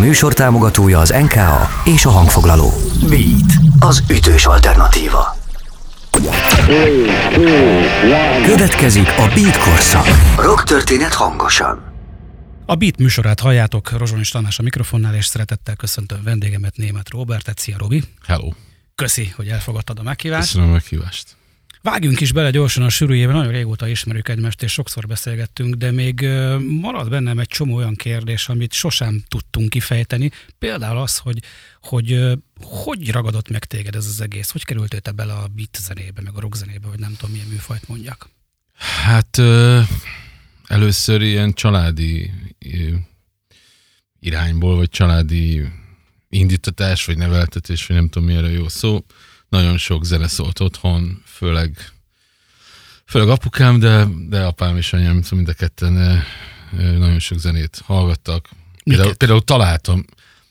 műsor támogatója az NKA és a hangfoglaló. Beat, az ütős alternatíva. Következik a Beat korszak. Rock történet hangosan. A Beat műsorát halljátok, Rozsonyos Tamás a mikrofonnál, és szeretettel köszöntöm vendégemet, német Robertet. Szia, Robi! Hello! Köszi, hogy elfogadtad a meghívást. Köszönöm a meghívást. Vágjunk is bele gyorsan a sűrűjében, nagyon régóta ismerjük egymást, és sokszor beszélgettünk, de még marad bennem egy csomó olyan kérdés, amit sosem tudtunk kifejteni. Például az, hogy hogy, hogy ragadott meg téged ez az egész? Hogy kerültél te bele a beat zenébe, meg a rock zenébe, vagy nem tudom, milyen műfajt mondjak? Hát először ilyen családi irányból, vagy családi indítatás, vagy neveltetés, vagy nem tudom mi jó szó nagyon sok zene szólt otthon, főleg, főleg apukám, de, de apám és anyám, mind a ketten nagyon sok zenét hallgattak. Például, például találtam,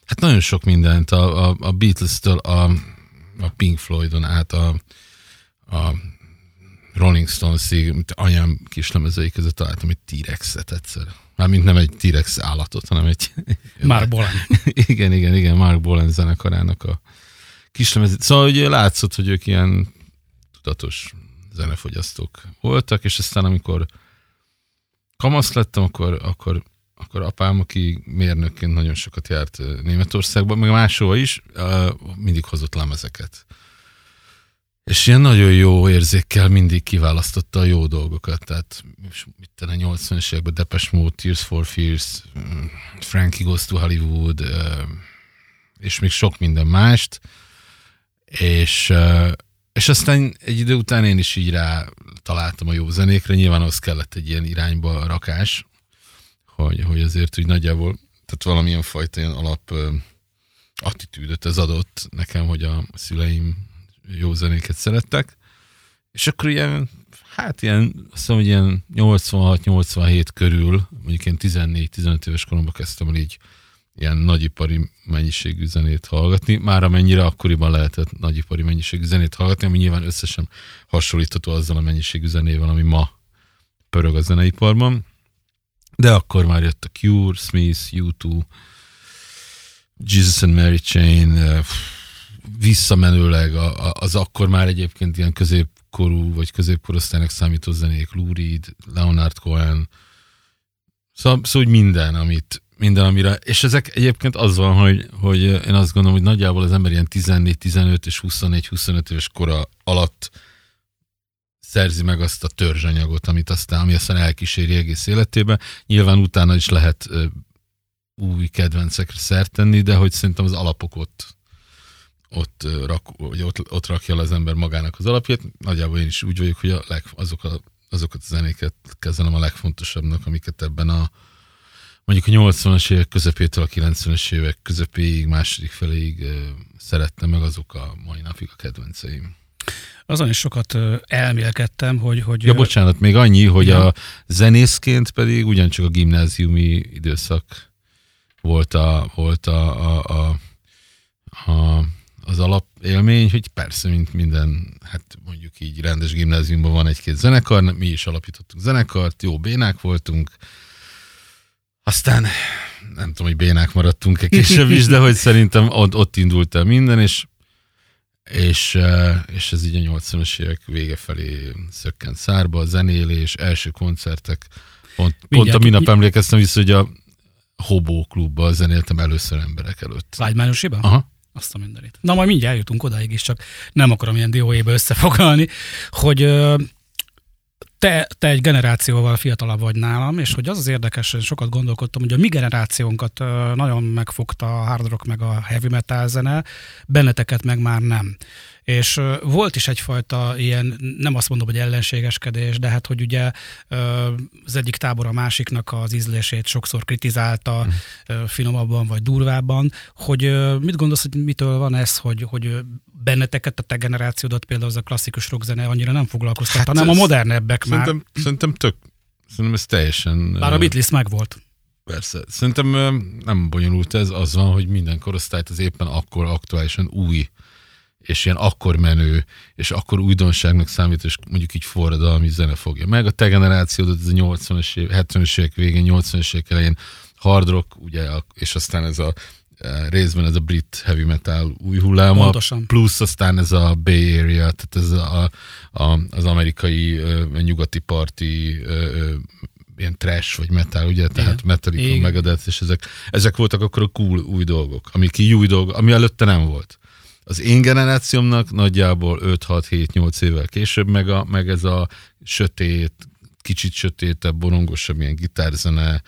hát nagyon sok mindent, a, a, a Beatles-től a, a Pink Floydon át a, a Rolling Stones-ig, anyám kislemezei között találtam egy T-Rex-et egyszer. Mármint nem egy T-Rex állatot, hanem egy... Mark Bolan. igen, igen, igen, Mark Bolan zenekarának a, kislemez. Szóval ugye látszott, hogy ők ilyen tudatos zenefogyasztók voltak, és aztán amikor kamasz lettem, akkor, akkor, akkor apám, aki mérnökként nagyon sokat járt Németországban, meg máshova is, mindig hozott lemezeket. És ilyen nagyon jó érzékkel mindig kiválasztotta a jó dolgokat. Tehát mit a 80-es években Depeche Mode, Tears for Fears, mm, Frankie Goes to Hollywood, és még sok minden mást és, és aztán egy idő után én is így rá találtam a jó zenékre, nyilván az kellett egy ilyen irányba rakás, hogy, hogy azért úgy nagyjából, tehát valamilyen fajta ilyen alap attitűdöt ez adott nekem, hogy a szüleim jó zenéket szerettek, és akkor ilyen, hát ilyen, azt hogy ilyen 86-87 körül, mondjuk én 14-15 éves koromban kezdtem el így ilyen nagyipari mennyiségű zenét hallgatni, már amennyire akkoriban lehetett nagyipari mennyiségű zenét hallgatni, ami nyilván összesen hasonlítható azzal a mennyiségű zenével, ami ma pörög a zeneiparban. De akkor már jött a Cure, Smith, U2, Jesus and Mary Chain, visszamenőleg az akkor már egyébként ilyen középkorú vagy középkorosztálynak számító zenék, Lou Reed, Leonard Cohen, szóval, szóval minden, amit, minden, amire, és ezek egyébként az van, hogy, hogy én azt gondolom, hogy nagyjából az ember ilyen 14-15 és 21-25 éves kora alatt szerzi meg azt a törzsanyagot, amit aztán, ami aztán elkíséri egész életébe. Nyilván utána is lehet új kedvencekre szert tenni, de hogy szerintem az alapok ott, ott, rak, vagy ott, ott rakja az ember magának az alapját. Nagyjából én is úgy vagyok, hogy a leg, azok a, azokat a zenéket kezelem a legfontosabbnak, amiket ebben a, mondjuk a 80-as évek közepétől a 90-es évek közepéig, második feléig szerettem meg azok a mai napig a kedvenceim. Azon is sokat elmélkedtem, hogy... hogy ja, bocsánat, még annyi, hogy ja. a zenészként pedig ugyancsak a gimnáziumi időszak volt, a, volt a, a, a, a, az alapélmény, hogy persze, mint minden, hát mondjuk így rendes gimnáziumban van egy-két zenekar, mi is alapítottuk zenekart, jó bénák voltunk, aztán nem tudom, hogy bénák maradtunk-e később is, de hogy szerintem ott, ott indult el minden, és, és, eh, és ez így a 80-as évek vége felé szökkent szárba, a zenélés, első koncertek. Pont, pont a minap emlékeztem vissza, hogy a Hobó klubban zenéltem először emberek előtt. Vágymányosiban? Aha. Azt a mindenit. Na, majd mindjárt eljutunk odáig is, csak nem akarom ilyen dióébe összefoglalni, hogy te, te egy generációval fiatalabb vagy nálam, és hogy az az érdekes, hogy sokat gondolkodtam, hogy a mi generációnkat nagyon megfogta a hard rock meg a heavy metal zene, benneteket meg már nem. És volt is egyfajta ilyen, nem azt mondom, hogy ellenségeskedés, de hát, hogy ugye az egyik tábor a másiknak az ízlését sokszor kritizálta, mm. finomabban vagy durvábban, hogy mit gondolsz, hogy mitől van ez, hogy, hogy benneteket, a te generációdat például az a klasszikus rockzene annyira nem foglalkoztat, hát hanem a modernebbek szerintem, már. Szerintem tök, szerintem ez teljesen... Bár a Beatles meg volt. Persze. Szerintem nem bonyolult ez, az van, hogy minden korosztályt az éppen akkor aktuálisan új és ilyen akkor menő, és akkor újdonságnak számít, és mondjuk így forradalmi zene fogja meg. A te generációdat, ez a 80-as év, 70-es évek végén, 80-as évek elején hard rock, ugye, és aztán ez a részben ez a brit heavy metal új hulláma, Pontosan. plusz aztán ez a Bay Area, tehát ez a, a, az amerikai nyugati parti ilyen trash vagy metal, ugye, tehát Metallica, Megadeth, és ezek, ezek voltak akkor a cool új dolgok, amik így új dolgok, ami előtte nem volt. Az én generációmnak nagyjából 5-6-7-8 évvel később, meg, a, meg ez a sötét, kicsit sötétebb, borongosabb ilyen gitárzene,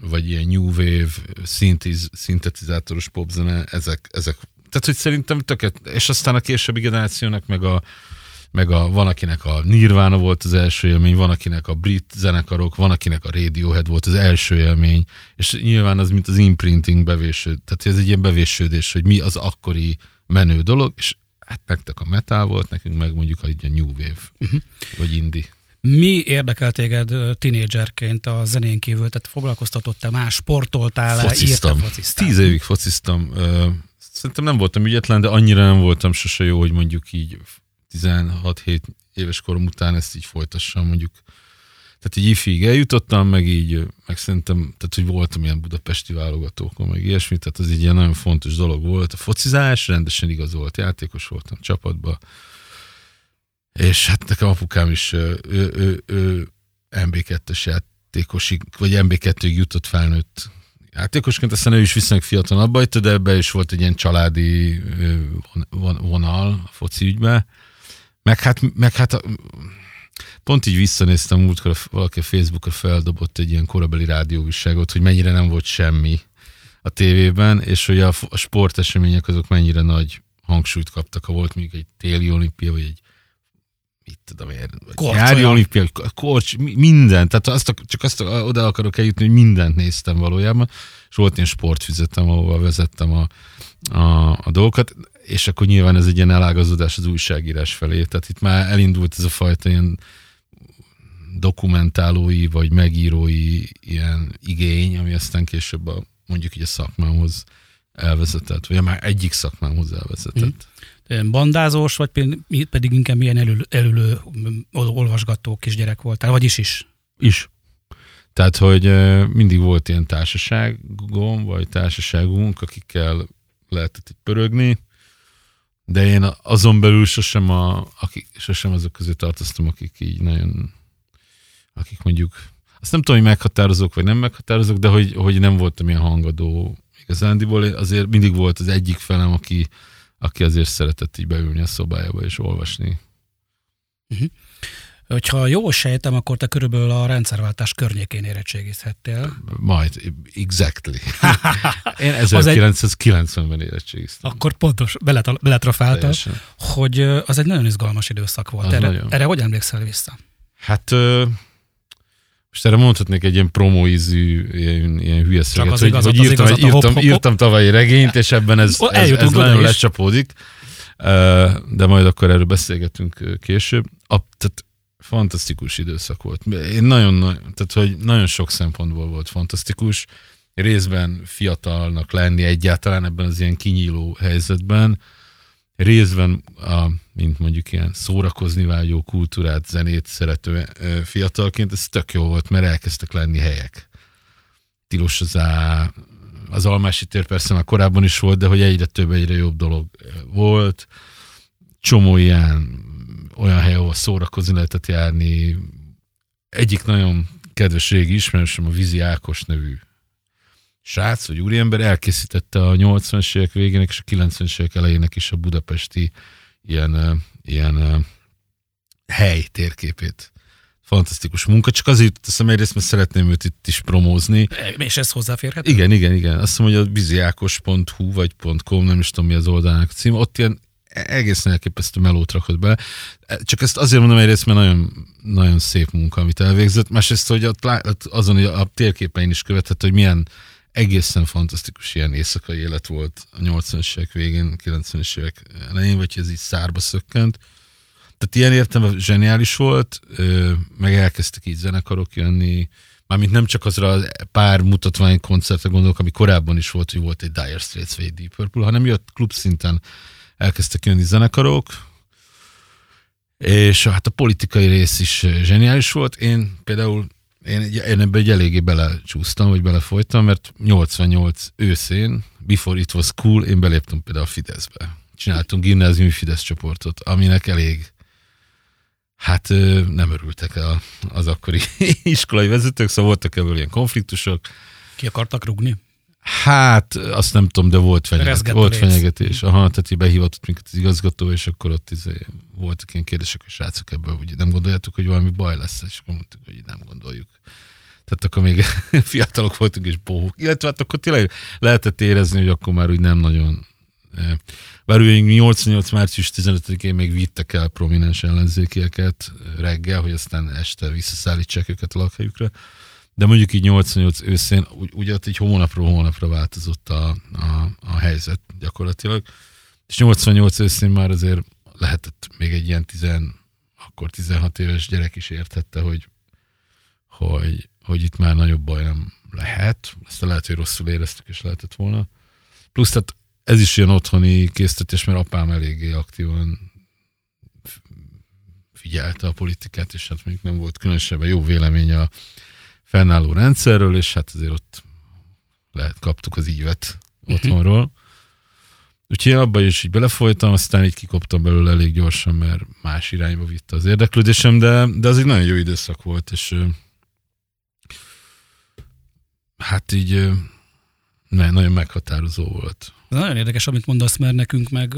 vagy ilyen new wave, szintiz, szintetizátoros popzene, ezek, ezek. Tehát, hogy szerintem töket, és aztán a későbbi generációnak meg a, meg a, van akinek a Nirvana volt az első élmény, van akinek a brit zenekarok, van akinek a Radiohead volt az első élmény, és nyilván az, mint az imprinting bevésőd, tehát ez egy ilyen bevésődés, hogy mi az akkori menő dolog, és hát nektek a metal volt, nekünk meg mondjuk a, a new wave, uh-huh. vagy indie. Mi érdekel téged tinédzserként a zenén kívül? Tehát foglalkoztatott-e más, sportoltál-e, fociztam. Tíz évig fociztam. Szerintem nem voltam ügyetlen, de annyira nem voltam sose jó, hogy mondjuk így 16-7 éves korom után ezt így folytassam, mondjuk tehát így ifig eljutottam, meg így, meg szerintem, tehát hogy voltam ilyen budapesti válogatókon, meg ilyesmi, tehát az egy ilyen nagyon fontos dolog volt. A focizás rendesen igaz volt, játékos voltam csapatba, és hát nekem apukám is ő, ő, ő, ő MB2-es játékosig, vagy MB2-ig jutott felnőtt játékosként, aztán ő is viszonylag fiatal abba de ebbe is volt egy ilyen családi vonal a foci ügybe. Meg hát, meg hát pont így visszanéztem múltkor, valaki a Facebookra feldobott egy ilyen korabeli rádióviságot, hogy mennyire nem volt semmi a tévében, és hogy a, a sportesemények azok mennyire nagy hangsúlyt kaptak, ha volt még egy téli olimpia, vagy egy mit tudom én, nyári olimpia, korcs, minden, tehát azt, csak azt oda akarok eljutni, hogy mindent néztem valójában, és volt ilyen sportfüzetem, ahova vezettem a, a, a dolgokat, és akkor nyilván ez egy ilyen elágazódás az újságírás felé, tehát itt már elindult ez a fajta ilyen dokumentálói vagy megírói ilyen igény, ami aztán később a, mondjuk így a szakmához elvezetett, vagy már egyik szakmához elvezetett. Mm bandázós, vagy pedig inkább milyen elülő, elülő olvasgató kisgyerek voltál, vagyis is? Is. Tehát, hogy mindig volt ilyen társaságom, vagy társaságunk, akikkel lehetett itt pörögni, de én azon belül sosem, a, akik, sosem azok közé tartoztam, akik így nagyon, akik mondjuk, azt nem tudom, hogy meghatározók, vagy nem meghatározók, de hogy, hogy nem voltam ilyen hangadó igazándiból, azért mindig volt az egyik felem, aki, aki azért szeretett így beülni a szobájába és olvasni. Uh-huh. Hogyha jól sejtem, akkor te körülbelül a rendszerváltás környékén érettségizhettél. Majd, exactly. Én 1990-ben érettségiztem. Akkor pontos, beletrafáltál, hogy az egy nagyon izgalmas időszak volt. erre, erre hogy emlékszel vissza? Hát most erre mondhatnék egy ilyen promóízű, ilyen, ilyen hülye szöget, hogy, hogy írtam, igazat, írtam, hop, hop, írtam tavaly regényt, és ebben ez, ez, ez nagyon lecsapódik. De majd akkor erről beszélgetünk később. A, tehát fantasztikus időszak volt. Én nagyon, tehát hogy nagyon sok szempontból volt fantasztikus. Részben fiatalnak lenni egyáltalán ebben az ilyen kinyíló helyzetben, részben a, mint mondjuk ilyen szórakozni vágyó kultúrát, zenét szerető fiatalként, ez tök jó volt, mert elkezdtek lenni helyek. Tilos az, á, az Almási tér persze már korábban is volt, de hogy egyre több, egyre jobb dolog volt. Csomó ilyen olyan hely, ahol szórakozni lehetett járni. Egyik nagyon kedves régi ismerősöm, a Vizi Ákos nevű srác, vagy úriember elkészítette a 80-as évek végének és a 90-es évek elejének is a budapesti ilyen, ilyen hely térképét. Fantasztikus munka, csak azért teszem egyrészt, mert szeretném őt itt is promózni. És ez hozzáférhető? Igen, igen, igen. Azt mondom, hogy a biziákos.hu vagy .com, nem is tudom mi az oldalnak cím, ott ilyen egészen elképesztő melót rakott be. Csak ezt azért mondom egyrészt, mert nagyon, nagyon szép munka, amit elvégzett. Másrészt, hogy ott, azon a térképein is követhető, hogy milyen egészen fantasztikus ilyen éjszakai élet volt a 80-es évek végén, 90-es évek elején, vagy ez így szárba szökkent. Tehát ilyen értem zseniális volt, meg elkezdtek így zenekarok jönni, mármint nem csak azra a pár mutatvány koncertre gondolok, ami korábban is volt, hogy volt egy Dire Straits vagy Deep Purple, hanem jött klub szinten elkezdtek jönni zenekarok, és hát a politikai rész is zseniális volt. Én például én, én ebbe egy eléggé belecsúsztam, vagy belefolytam, mert 88 őszén, before it was cool, én beléptem például a Fideszbe. Csináltunk gimnáziumi Fidesz csoportot, aminek elég hát nem örültek el az akkori iskolai vezetők, szóval voltak ebből ilyen konfliktusok. Ki akartak rugni? Hát, azt nem tudom, de volt, fenyeget, volt fenyegetés. Aha, tehát így behivatott minket az igazgató, és akkor ott izé, voltak ilyen kérdések, hogy srácok ebből, hogy nem gondoljátok, hogy valami baj lesz, és akkor mondtuk, hogy nem gondoljuk. Tehát akkor még fiatalok voltunk és bohók. Illetve hát akkor tényleg lehetett érezni, hogy akkor már úgy nem nagyon bár ugye 88. március 15-én még vittek el prominens ellenzékieket reggel, hogy aztán este visszaszállítsák őket a lakhelyükre. De mondjuk így 88 őszén, ugye ott egy hónapról hónapra változott a, a, a helyzet gyakorlatilag. És 88 őszén már azért lehetett még egy ilyen 10, akkor 16 éves gyerek is értette, hogy, hogy, hogy itt már nagyobb baj nem lehet. Ezt lehet, hogy rosszul éreztük, és lehetett volna. Plusz tehát ez is ilyen otthoni késztetés, mert apám eléggé aktívan figyelte a politikát, és hát mondjuk nem volt különösebben jó véleménye a fennálló rendszerről, és hát azért ott lehet kaptuk az ívet uh-huh. otthonról. Úgyhogy én abban is így belefolytam, aztán így kikoptam belőle elég gyorsan, mert más irányba vitte az érdeklődésem, de, de az egy nagyon jó időszak volt, és hát így nagyon meghatározó volt. Ez nagyon érdekes, amit mondasz, mert nekünk meg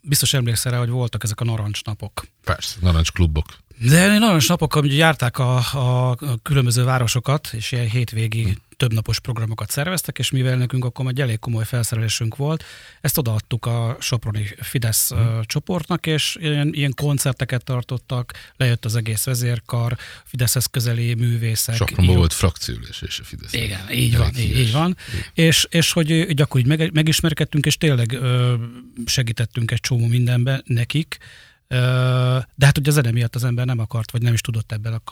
biztos emlékszel rá, hogy voltak ezek a narancsnapok. Persze, narancsklubok. De narancsnapok, amikor járták a, a különböző városokat, és ilyen hétvégi hm többnapos programokat szerveztek, és mivel nekünk akkor egy elég komoly felszerelésünk volt, ezt odaadtuk a Soproni Fidesz mm. csoportnak, és ilyen, ilyen koncerteket tartottak, lejött az egész vezérkar, Fideszhez közeli művészek. Sopronban volt frakciülés és a Fidesz. Igen, így van, így, így van. És, és hogy akkor így meg, megismerkedtünk, és tényleg ö, segítettünk egy csomó mindenbe nekik, de hát ugye a zene miatt az ember nem akart, vagy nem is tudott ebben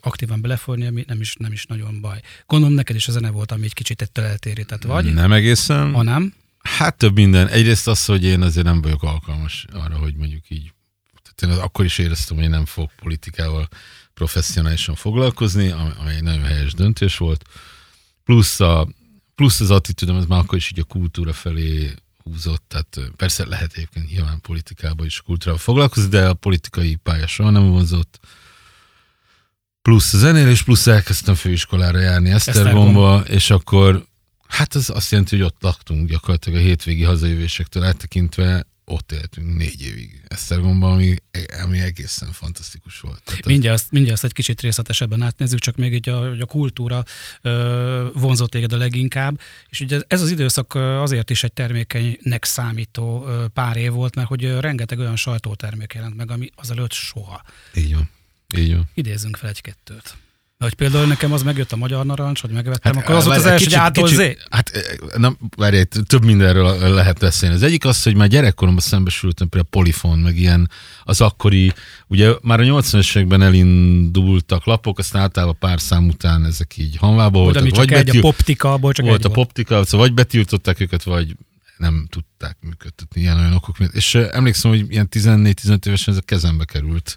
aktívan belefolyni, ami nem is, nem is nagyon baj. Gondolom neked is a zene volt, ami egy kicsit ettől eltérített, vagy? Nem egészen. Ha nem? Hát több minden. Egyrészt az, hogy én azért nem vagyok alkalmas arra, hogy mondjuk így, tehát én akkor is éreztem, hogy én nem fog politikával professzionálisan foglalkozni, ami egy nagyon helyes döntés volt. Plusz, a, plusz az attitűdöm, ez már akkor is így a kultúra felé húzott, tehát persze lehet egyébként nyilván politikában is kultúrával foglalkozni, de a politikai pálya soha nem vonzott. Plusz zenélés, plusz elkezdtem főiskolára járni Esztergomba, és akkor hát az azt jelenti, hogy ott laktunk gyakorlatilag a hétvégi hazajövésektől eltekintve ott éltünk négy évig Esztergomban, ami, ami egészen fantasztikus volt. Tehát mindjárt, az... mindjárt egy kicsit részletesebben átnézzük, csak még így a, a kultúra ö, vonzott téged a leginkább, és ugye ez az időszak azért is egy termékenynek számító pár év volt, mert hogy rengeteg olyan sajtótermék jelent meg, ami azelőtt soha. Így van. Így van. Idézzünk fel egy-kettőt. Hogy például nekem az megjött a magyar narancs, hogy megvettem, hát, akkor az volt az első, kicsit, hogy kicsit, Hát nem, várj, több mindenről lehet beszélni. Az egyik az, hogy már gyerekkoromban szembesültem például polifon, meg ilyen az akkori, ugye már a 80-es években elindultak lapok, aztán általában pár szám után ezek így hanvába voltak. Vagy csak egy, a poptika, csak volt egy a poptika, szóval vagy betiltották őket, vagy nem tudták működtetni ilyen olyan okok miatt. És emlékszem, hogy ilyen 14-15 évesen ez a kezembe került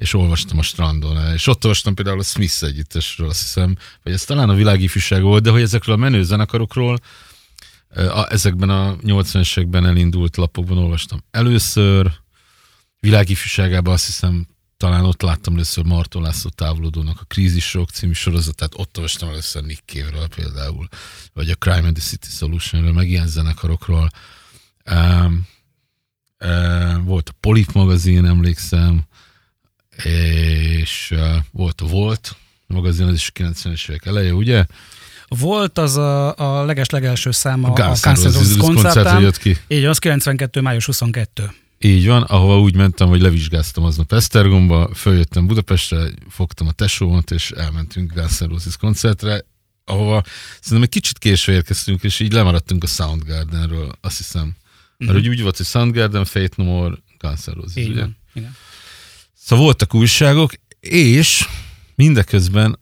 és olvastam a strandon, és ott olvastam például a Smith együttesről, azt hiszem, vagy ez talán a világi ifjúság volt, de hogy ezekről a menő zenekarokról, a, ezekben a 80-es években elindult lapokban olvastam. Először, világi ifjúságában azt hiszem, talán ott láttam először Marton László távolodónak a Krízis Rock című sorozatát, ott olvastam először Nick Cave-ről például, vagy a Crime and the City Solution-ről, meg ilyen zenekarokról. Um, um, volt a Polit magazin, emlékszem, és volt a Volt magazin, az is 90-es évek eleje, ugye? Volt az a, a leges-legelső száma a, Guns N' Roses koncertben. jött ki. Így az 92. május 22. Így van, ahova úgy mentem, hogy levizsgáztam aznap Esztergomba, följöttem Budapestre, fogtam a tesómat, és elmentünk Guns N' Roses koncertre, ahova szerintem egy kicsit késve érkeztünk, és így lemaradtunk a Soundgardenről, azt hiszem. Mert mm-hmm. úgy volt, hogy Soundgarden, Fate No More, Guns N' Roses, így ugye? Van. Igen. Szóval voltak újságok, és mindeközben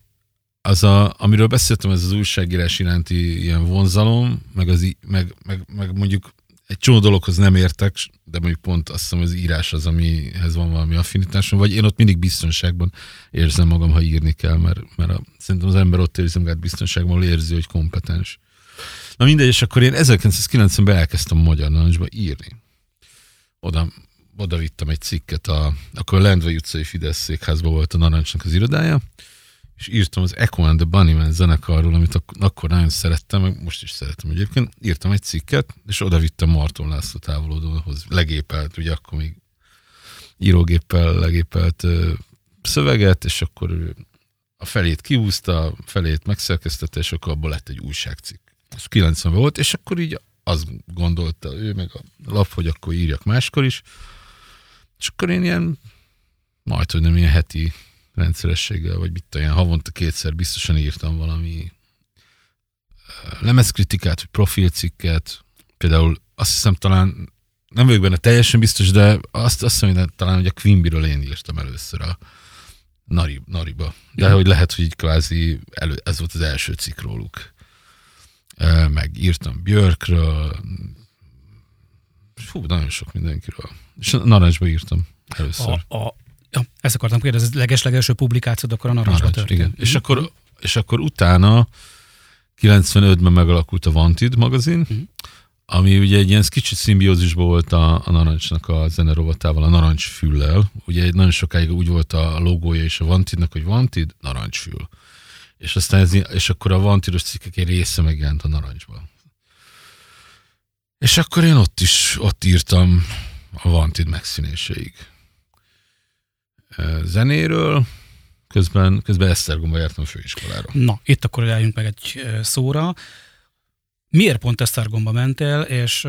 az, a, amiről beszéltem, ez az újságírás iránti ilyen vonzalom, meg, az, meg, meg, meg mondjuk egy csomó dologhoz nem értek, de mondjuk pont azt hiszem, az írás az, amihez van valami affinitásom, vagy én ott mindig biztonságban érzem magam, ha írni kell, mert, mert a, szerintem az ember ott érzi magát biztonságban, érzi, hogy kompetens. Na mindegy, és akkor én 1990-ben elkezdtem Magyar Narancsba írni. Oda, oda vittem egy cikket, a, akkor a Lendvai utcai Fidesz székházban volt a Narancsnak az irodája, és írtam az Echo and the Bunnyman zenekarról, amit ak- akkor nagyon szerettem, meg most is szeretem egyébként. Írtam egy cikket, és oda vittem Marton László távolodóhoz, legépelt, ugye akkor még írógéppel legépelt ö, szöveget, és akkor ő a felét kiúzta, a felét megszerkesztette, és akkor abból lett egy újságcikk. Ez 90 volt, és akkor így azt gondolta ő, meg a lap, hogy akkor írjak máskor is. És akkor én ilyen, majd, hogy nem ilyen heti rendszerességgel, vagy mit olyan havonta kétszer biztosan írtam valami lemezkritikát, vagy profilcikket. Például azt hiszem talán, nem vagyok benne teljesen biztos, de azt, azt hiszem, hogy talán, hogy a Quimbyről én írtam először a Nari, Nariba. De ja. hogy lehet, hogy így kvázi elő, ez volt az első cikk róluk. Meg írtam Björkről, fú, nagyon sok mindenkiről. És Narancsba írtam először. A, a, Ja, ezt akartam kérdezni, ez leges-legelső publikációd akkor a Narancsba történt. Igen. És, akkor, és akkor utána 95-ben megalakult a Wanted magazin, uh-huh. ami ugye egy ilyen kicsit szimbiózisban volt a, a Narancsnak a zenerovatával, a Narancsfüllel. Ugye egy nagyon sokáig úgy volt a logója és a Wantednak, hogy Wanted, Narancsfül. És aztán ez, és akkor a Wanted-os cikkek egy része megjelent a Narancsba. És akkor én ott is, ott írtam a Wanted megszínéséig zenéről, közben, közben Esztergomba jártam a főiskolára. Na, itt akkor eljünk meg egy szóra. Miért pont Esztergomba mentél, és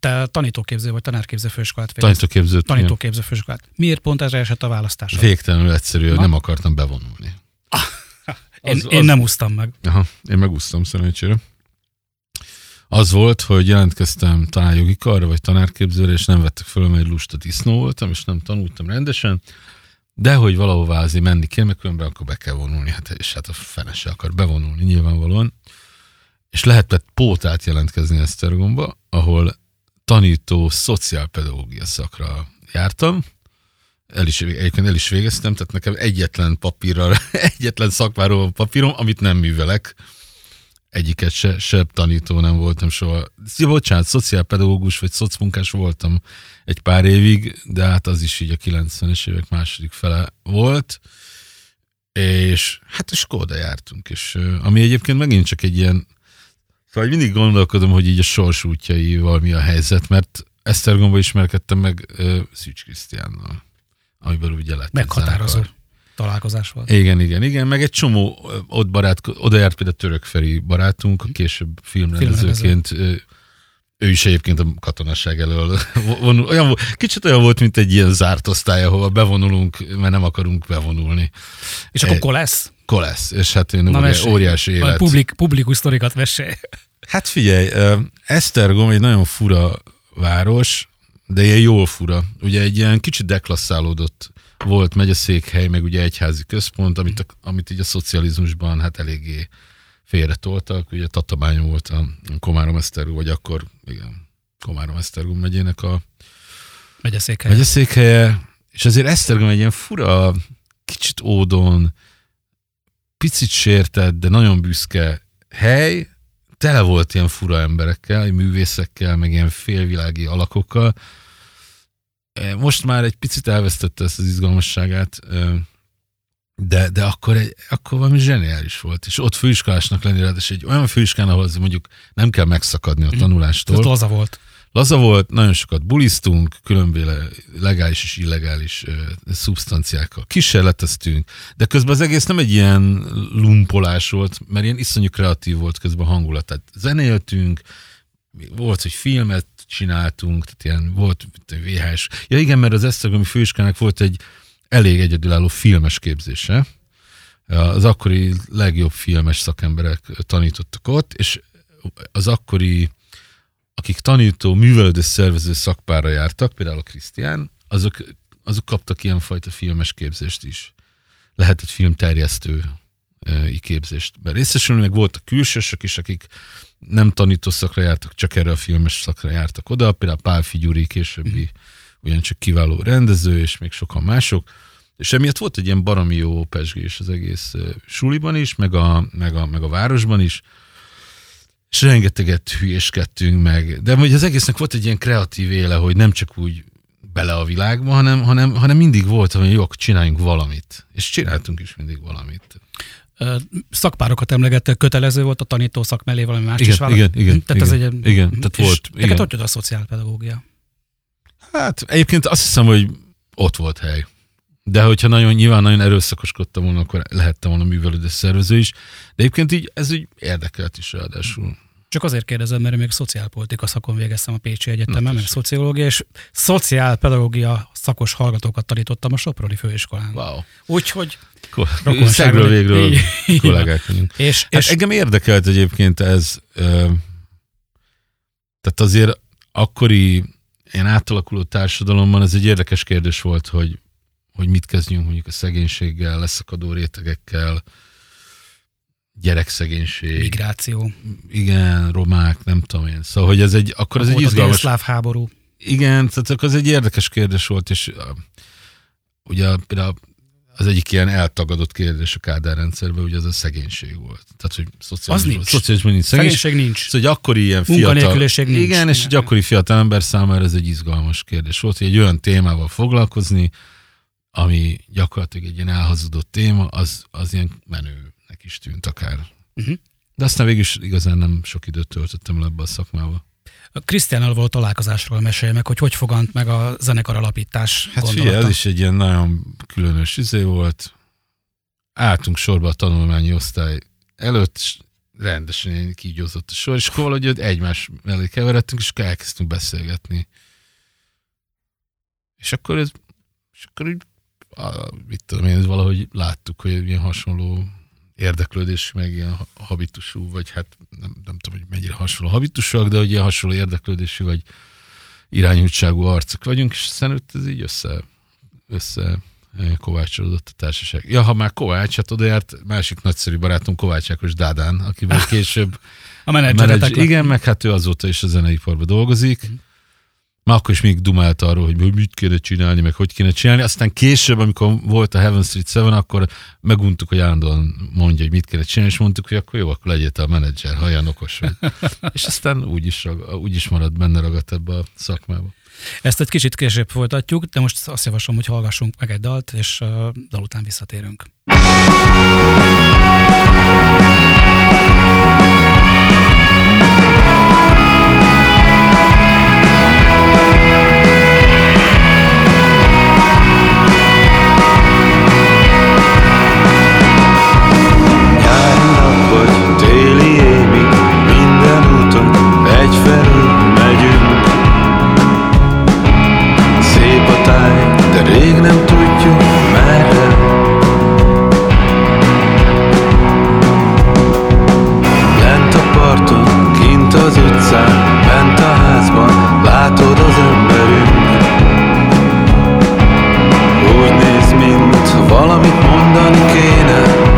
te tanítóképző vagy tanárképző főiskolát végeztél? Tanítóképző. Tanítóképző főiskolát. Miért pont ezre esett a választás? Végtelenül egyszerű, hogy nem akartam bevonulni. Ah, én, az, én nem úsztam meg. Aha, én megúsztam szerencsére. Az volt, hogy jelentkeztem talán jogi karra, vagy tanárképzőre, és nem vettek föl, mert egy lusta disznó voltam, és nem tanultam rendesen. De hogy valahová azért menni kell, mert különben akkor be kell vonulni, hát, és hát a fene se akar bevonulni nyilvánvalóan. És lehetett pótát jelentkezni Esztergomba, ahol tanító szociálpedagógia szakra jártam, el is, egyébként el is végeztem, tehát nekem egyetlen papírral, egyetlen szakmáról papírom, amit nem művelek, egyiket se, se tanító nem voltam soha. Bocsánat, szociálpedagógus vagy szocmunkás voltam egy pár évig, de hát az is így a 90-es évek második fele volt, és hát a Skoda jártunk, és ami egyébként megint csak egy ilyen, szóval mindig gondolkodom, hogy így a sors útjaival mi a helyzet, mert Esztergomba ismerkedtem meg Szűcs Krisztiánnal, amiből ugye lett Meghatározó találkozás volt. Igen, igen, igen, meg egy csomó ott barát, oda járt például Török Feri barátunk, később filmrendezőként, Filmrendező. ő is egyébként a katonasság elől vonul. Olyan, kicsit olyan volt, mint egy ilyen zárt osztály, ahova bevonulunk, mert nem akarunk bevonulni. És akkor kolesz? Kolesz, és hát én Na, óriási, óriási élet. Publik, publikus sztorikat mesélj. Hát figyelj, Esztergom egy nagyon fura város, de ilyen jól fura. Ugye egy ilyen kicsit deklasszálódott volt megyeszékhely, meg ugye egyházi központ, amit, a, amit így a szocializmusban hát eléggé félretoltak. Ugye Tatabány volt a Komárom Esztergó, vagy akkor igen, Komárom Esztergó megyének a megyeszékhelye. megyeszékhelye. És azért Esztergom egy ilyen fura, kicsit ódon, picit sértett, de nagyon büszke hely, tele volt ilyen fura emberekkel, művészekkel, meg ilyen félvilági alakokkal, most már egy picit elvesztette ezt az izgalmasságát, de, de akkor, egy, akkor valami zseniális volt. És ott főiskolásnak lenni, és egy olyan főiskán, ahol mondjuk nem kell megszakadni a mhm. tanulástól. Ez laza volt. Laza volt, nagyon sokat bulisztunk, különböző legális és illegális uh, szubstanciákkal kísérleteztünk, de közben az egész nem egy ilyen lumpolás volt, mert ilyen iszonyú kreatív volt közben a hangulat. Tehát zenéltünk, volt, hogy filmet csináltunk, tehát ilyen volt VHS. Ja igen, mert az Esztergomi főiskának volt egy elég egyedülálló filmes képzése. Az akkori legjobb filmes szakemberek tanítottak ott, és az akkori, akik tanító, művelődő szervező szakpára jártak, például a Krisztián, azok, azok kaptak ilyenfajta filmes képzést is. Lehetett filmterjesztő képzést. Részesülni, meg voltak külsősök is, akik nem tanító szakra jártak, csak erre a filmes szakra jártak oda, például Pál Figyuri későbbi ugyancsak kiváló rendező, és még sokan mások, és emiatt volt egy ilyen baromi jó pesgés az egész suliban is, meg a, meg a, meg a városban is, és rengeteget hülyéskedtünk meg, de hogy az egésznek volt egy ilyen kreatív éle, hogy nem csak úgy bele a világba, hanem, hanem, hanem mindig volt, hogy jó, csináljunk valamit. És csináltunk is mindig valamit. Szakpárokat emlegettek, kötelező volt a tanító szak mellé valami más igen, is Igen, igen, tehát igen, ez egy, igen, tehát volt. Neked hogy jött a szociálpedagógia? Hát egyébként azt hiszem, hogy ott volt hely. De hogyha nagyon nyilván nagyon erőszakoskodtam volna, akkor lehettem volna művelődés szervező is. De egyébként így ez így érdekelt is ráadásul. Csak azért kérdezem, mert még szociálpolitika szakon végeztem a Pécsi Egyetemen, meg szociológia, és szociálpedagógia szakos hallgatókat tanítottam a Soproni Főiskolán. Wow. Úgyhogy Szegről végről kollégák vagyunk. És, hát és engem érdekelt egyébként ez, tehát azért akkori ilyen átalakuló társadalomban ez egy érdekes kérdés volt, hogy, hogy mit kezdjünk mondjuk a szegénységgel, leszakadó rétegekkel, gyerekszegénység. Migráció. Igen, romák, nem tudom én. Szóval, hogy ez egy, akkor ez egy izgalmas... A háború. Igen, tehát akkor ez egy érdekes kérdés volt, és uh, ugye például az egyik ilyen eltagadott kérdés a Kádár rendszerben, ugye az a szegénység volt. Tehát, hogy szociális, az nincs. Szociális, nincs. Szegénység, szegénység nincs. Szóval, hogy akkori ilyen fiatal... nincs. Igen, és egy akkori fiatal ember számára ez egy izgalmas kérdés volt, hogy egy olyan témával foglalkozni, ami gyakorlatilag egy ilyen elhazudott téma, az, az ilyen menőnek is tűnt akár. Uh-huh. De aztán végül is igazán nem sok időt töltöttem le ebbe a szakmába. Krisztiánnal volt találkozásról mesélj meg, hogy hogy fogant meg a zenekar alapítás Hát figyelj, ez is egy ilyen nagyon különös izé volt. Álltunk sorba a tanulmányi osztály előtt, és rendesen kígyózott a sor, és akkor valahogy egymás mellé keveredtünk, és akkor elkezdtünk beszélgetni. És akkor ez, és akkor így, mit tudom én, valahogy láttuk, hogy ilyen hasonló érdeklődés, meg ilyen habitusú, vagy hát nem, nem tudom, hogy mennyire hasonló habitusúak, de hogy ilyen hasonló érdeklődésű, vagy irányultságú arcok vagyunk, és aztán ez így össze, össze eh, kovácsolódott a társaság. Ja, ha már Kovács, hát oda járt másik nagyszerű barátom Kovács Ákos Dádán, akivel később a menedzser. Igen, meg hát ő azóta is a zeneiparban dolgozik. Mm. Már akkor is még dumált arról, hogy mit kéne csinálni, meg hogy kéne csinálni. Aztán később, amikor volt a Heaven Street 7, akkor meguntuk, hogy állandóan mondja, hogy mit kéne csinálni, és mondtuk, hogy akkor jó, akkor legyél a menedzser, ha olyan okos vagy. és aztán úgy is, úgy is marad benne ragadt ebbe a szakmába. Ezt egy kicsit később folytatjuk, de most azt javaslom, hogy hallgassunk meg egy dalt, és uh, dal után visszatérünk. Rég nem tudjuk merre. Lent a parton, kint az utcán Bent a házban, látod az emberünk. Úgy néz, mint valamit mondani kéne.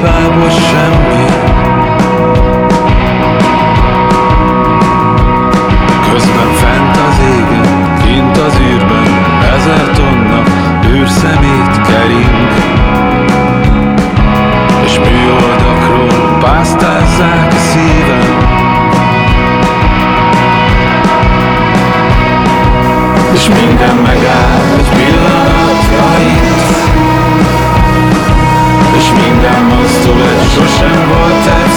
hibából semmi. Közben fent az égen, kint az űrben Ezer tonna űrszemét kering. És műholdakról pásztázzák a szívem És minden megáll egy pillanatra itt. És minden ma 说声我在。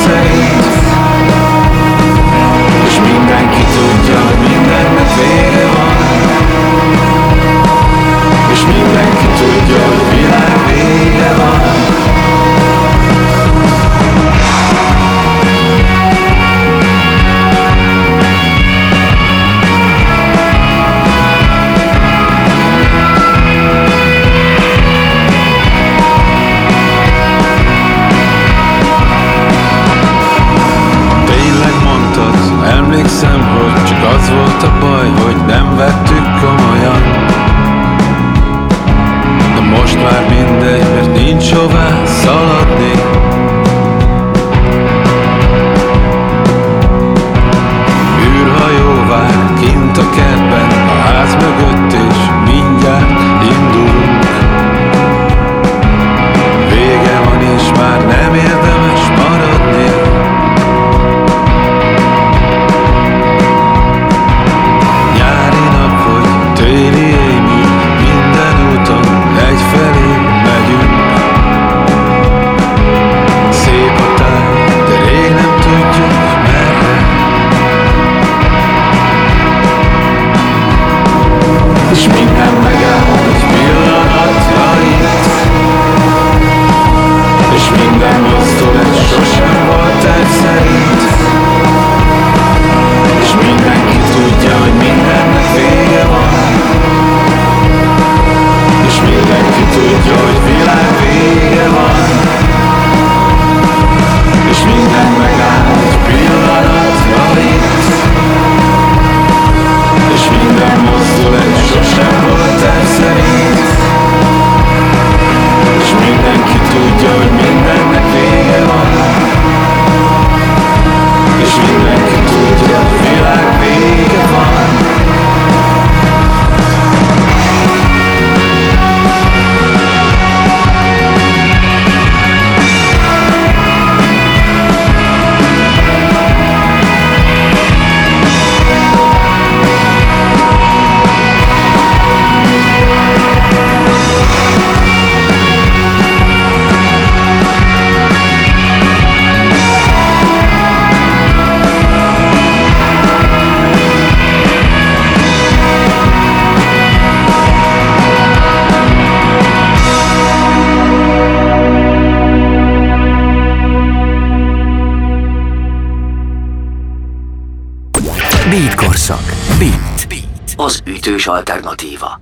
Ütős alternatíva.